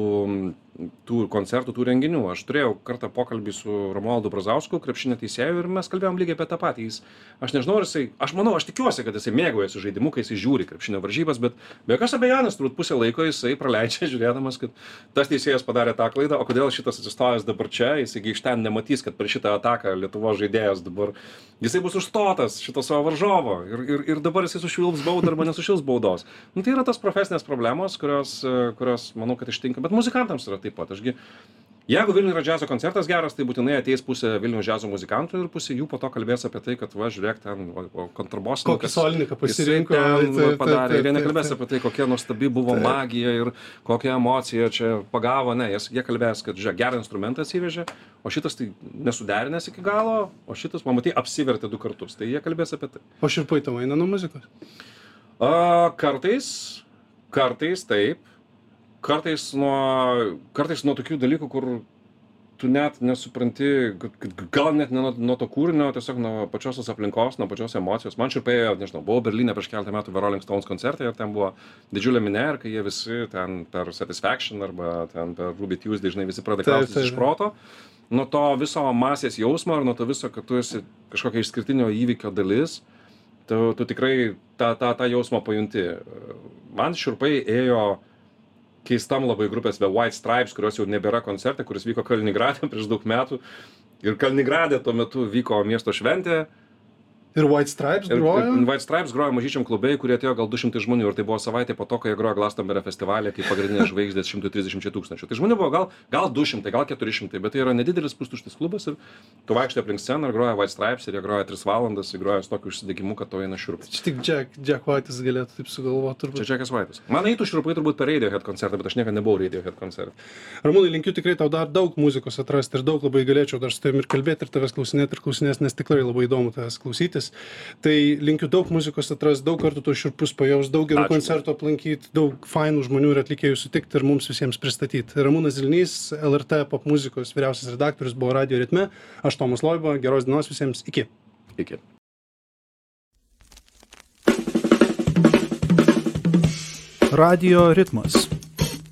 tų koncertų, tų renginių. Aš turėjau kartą pokalbį su Romualdu Brazausku, krepšinio teisėju, ir mes kalbėjom lygiai apie tą patį. Jis, aš nežinau, ar jisai, aš manau, aš tikiuosi, kad jisai mėgaujasi žaidimu, kai jisai žiūri krepšinio varžybas, bet be jokios abejonės, turbūt pusę laiko jisai praleidžia [LAUGHS] žiūrėdamas, kad tas teisėjas padarė tą klaidą, o kodėl šitas atsistojęs dabar čia, jisai gi iš ten nematys, kad per šitą ataką Lietuvo žaidėjas dabar, jisai bus užstotas šito savo varžovo ir, ir, ir dabar jisai sušvilps baudą arba nesušils baudos. Nu, tai yra tos profesinės problemos, kurios, kurios manau, kad ištinka, bet muzikantams yra taip pat. Ašgi, Jeigu Vilniuje yra džiazo koncertas geras, tai būtinai ateis pusė Vilniuje džiazo muzikantų ir pusė jų po to kalbės apie tai, kad va, žiūrėk, ten kontrabosininkas. Kokį solininką pasirinko. ten taip, va, taip, padarė. Ir jie taip, nekalbės taip. apie tai, kokia nuostabi buvo Taip. magija ir kokia emocija čia pagavo. Ne, jie kalbės, kad žiūrėk, gerą instrumentą atsivežė, o šitas tai nesuderinęs iki galo, o šitas, pamatai, apsivertė du kartus. Tai jie kalbės apie tai. O širpai tau eina nuo muzikos? A, kartais, kartais taip, kartais nuo, kartais nuo tokių dalykų, kur tu net nesupranti, gal net ne nuo, nuo to kūrinio, tiesiog nuo pačios aplinkos, nuo pačios emocijos. Man širpėjo, nežinau, buvau Berlyne prieš keletą metų Rolling Stones koncerte ir ten buvo didžiulė minė ir kai jie visi ten per Satisfaction arba ten per Ruby Tuesday, žinai, visi pradeda taip, iš proto. Nuo to viso masės jausmo ir nuo to viso, kad tu esi kažkokio išskirtinio įvykio dalis, tu, tu tikrai tą, tą, tą jausmą pajunti. Man širpai ėjo keistam labai grupės The White Stripes, kurios jau nebėra koncerte, kuris vyko Kaliningrade [LAUGHS] prieš daug metų. Ir Kaliningrade tuo metu vyko miesto šventė. Ir White Stripes Ir, grojo? ir White Stripes grojo mažyčiam klubai, kurie atėjo gal 200 žmonių. Ir tai buvo savaitė po to, kai jie grojo Glastonberio festivalė, kaip pagrindinės [LAUGHS] žvaigždės 130 tūkstančių. Tai žmonių buvo gal, gal 200, gal 400, bet tai yra nedidelis pustuštis klubas. Ir tu vaikštai aplink sceną ir groja White Stripes ir jie groja 3 valandas, jie groja su tokiu užsidegimu, kad to eina šiurpas. Čia tik Jack, Jack White'is galėtų taip sugalvoti Čia turbūt. Džekas Vaitas. Man eitų širpai turbūt per Radiohead koncertą, bet aš niekada nebuvau Radiohead koncerte. Ramūnai, linkiu tikrai tau dar daug muzikos atrasti ir daug labai galėčiau dar su tavimi ir kalbėti ir tavęs klausinėti ir klausinės, nes tikrai labai įdomu tavęs klausytis. Tai linkiu daug muzikos atrasti, daug kartų to širpus pajaus, daug gerų Ačiū. koncertų aplankyti, daug fainų žmonių ir atlikėjų sutikti ir mums visiems pristatyti. Ramūnas Zilnys, LRT pop muzikos vyriausias redaktorius buvo radio ritme, aš Tomas Loiba, geros dienos visiems, iki. Iki. Radio ritmas.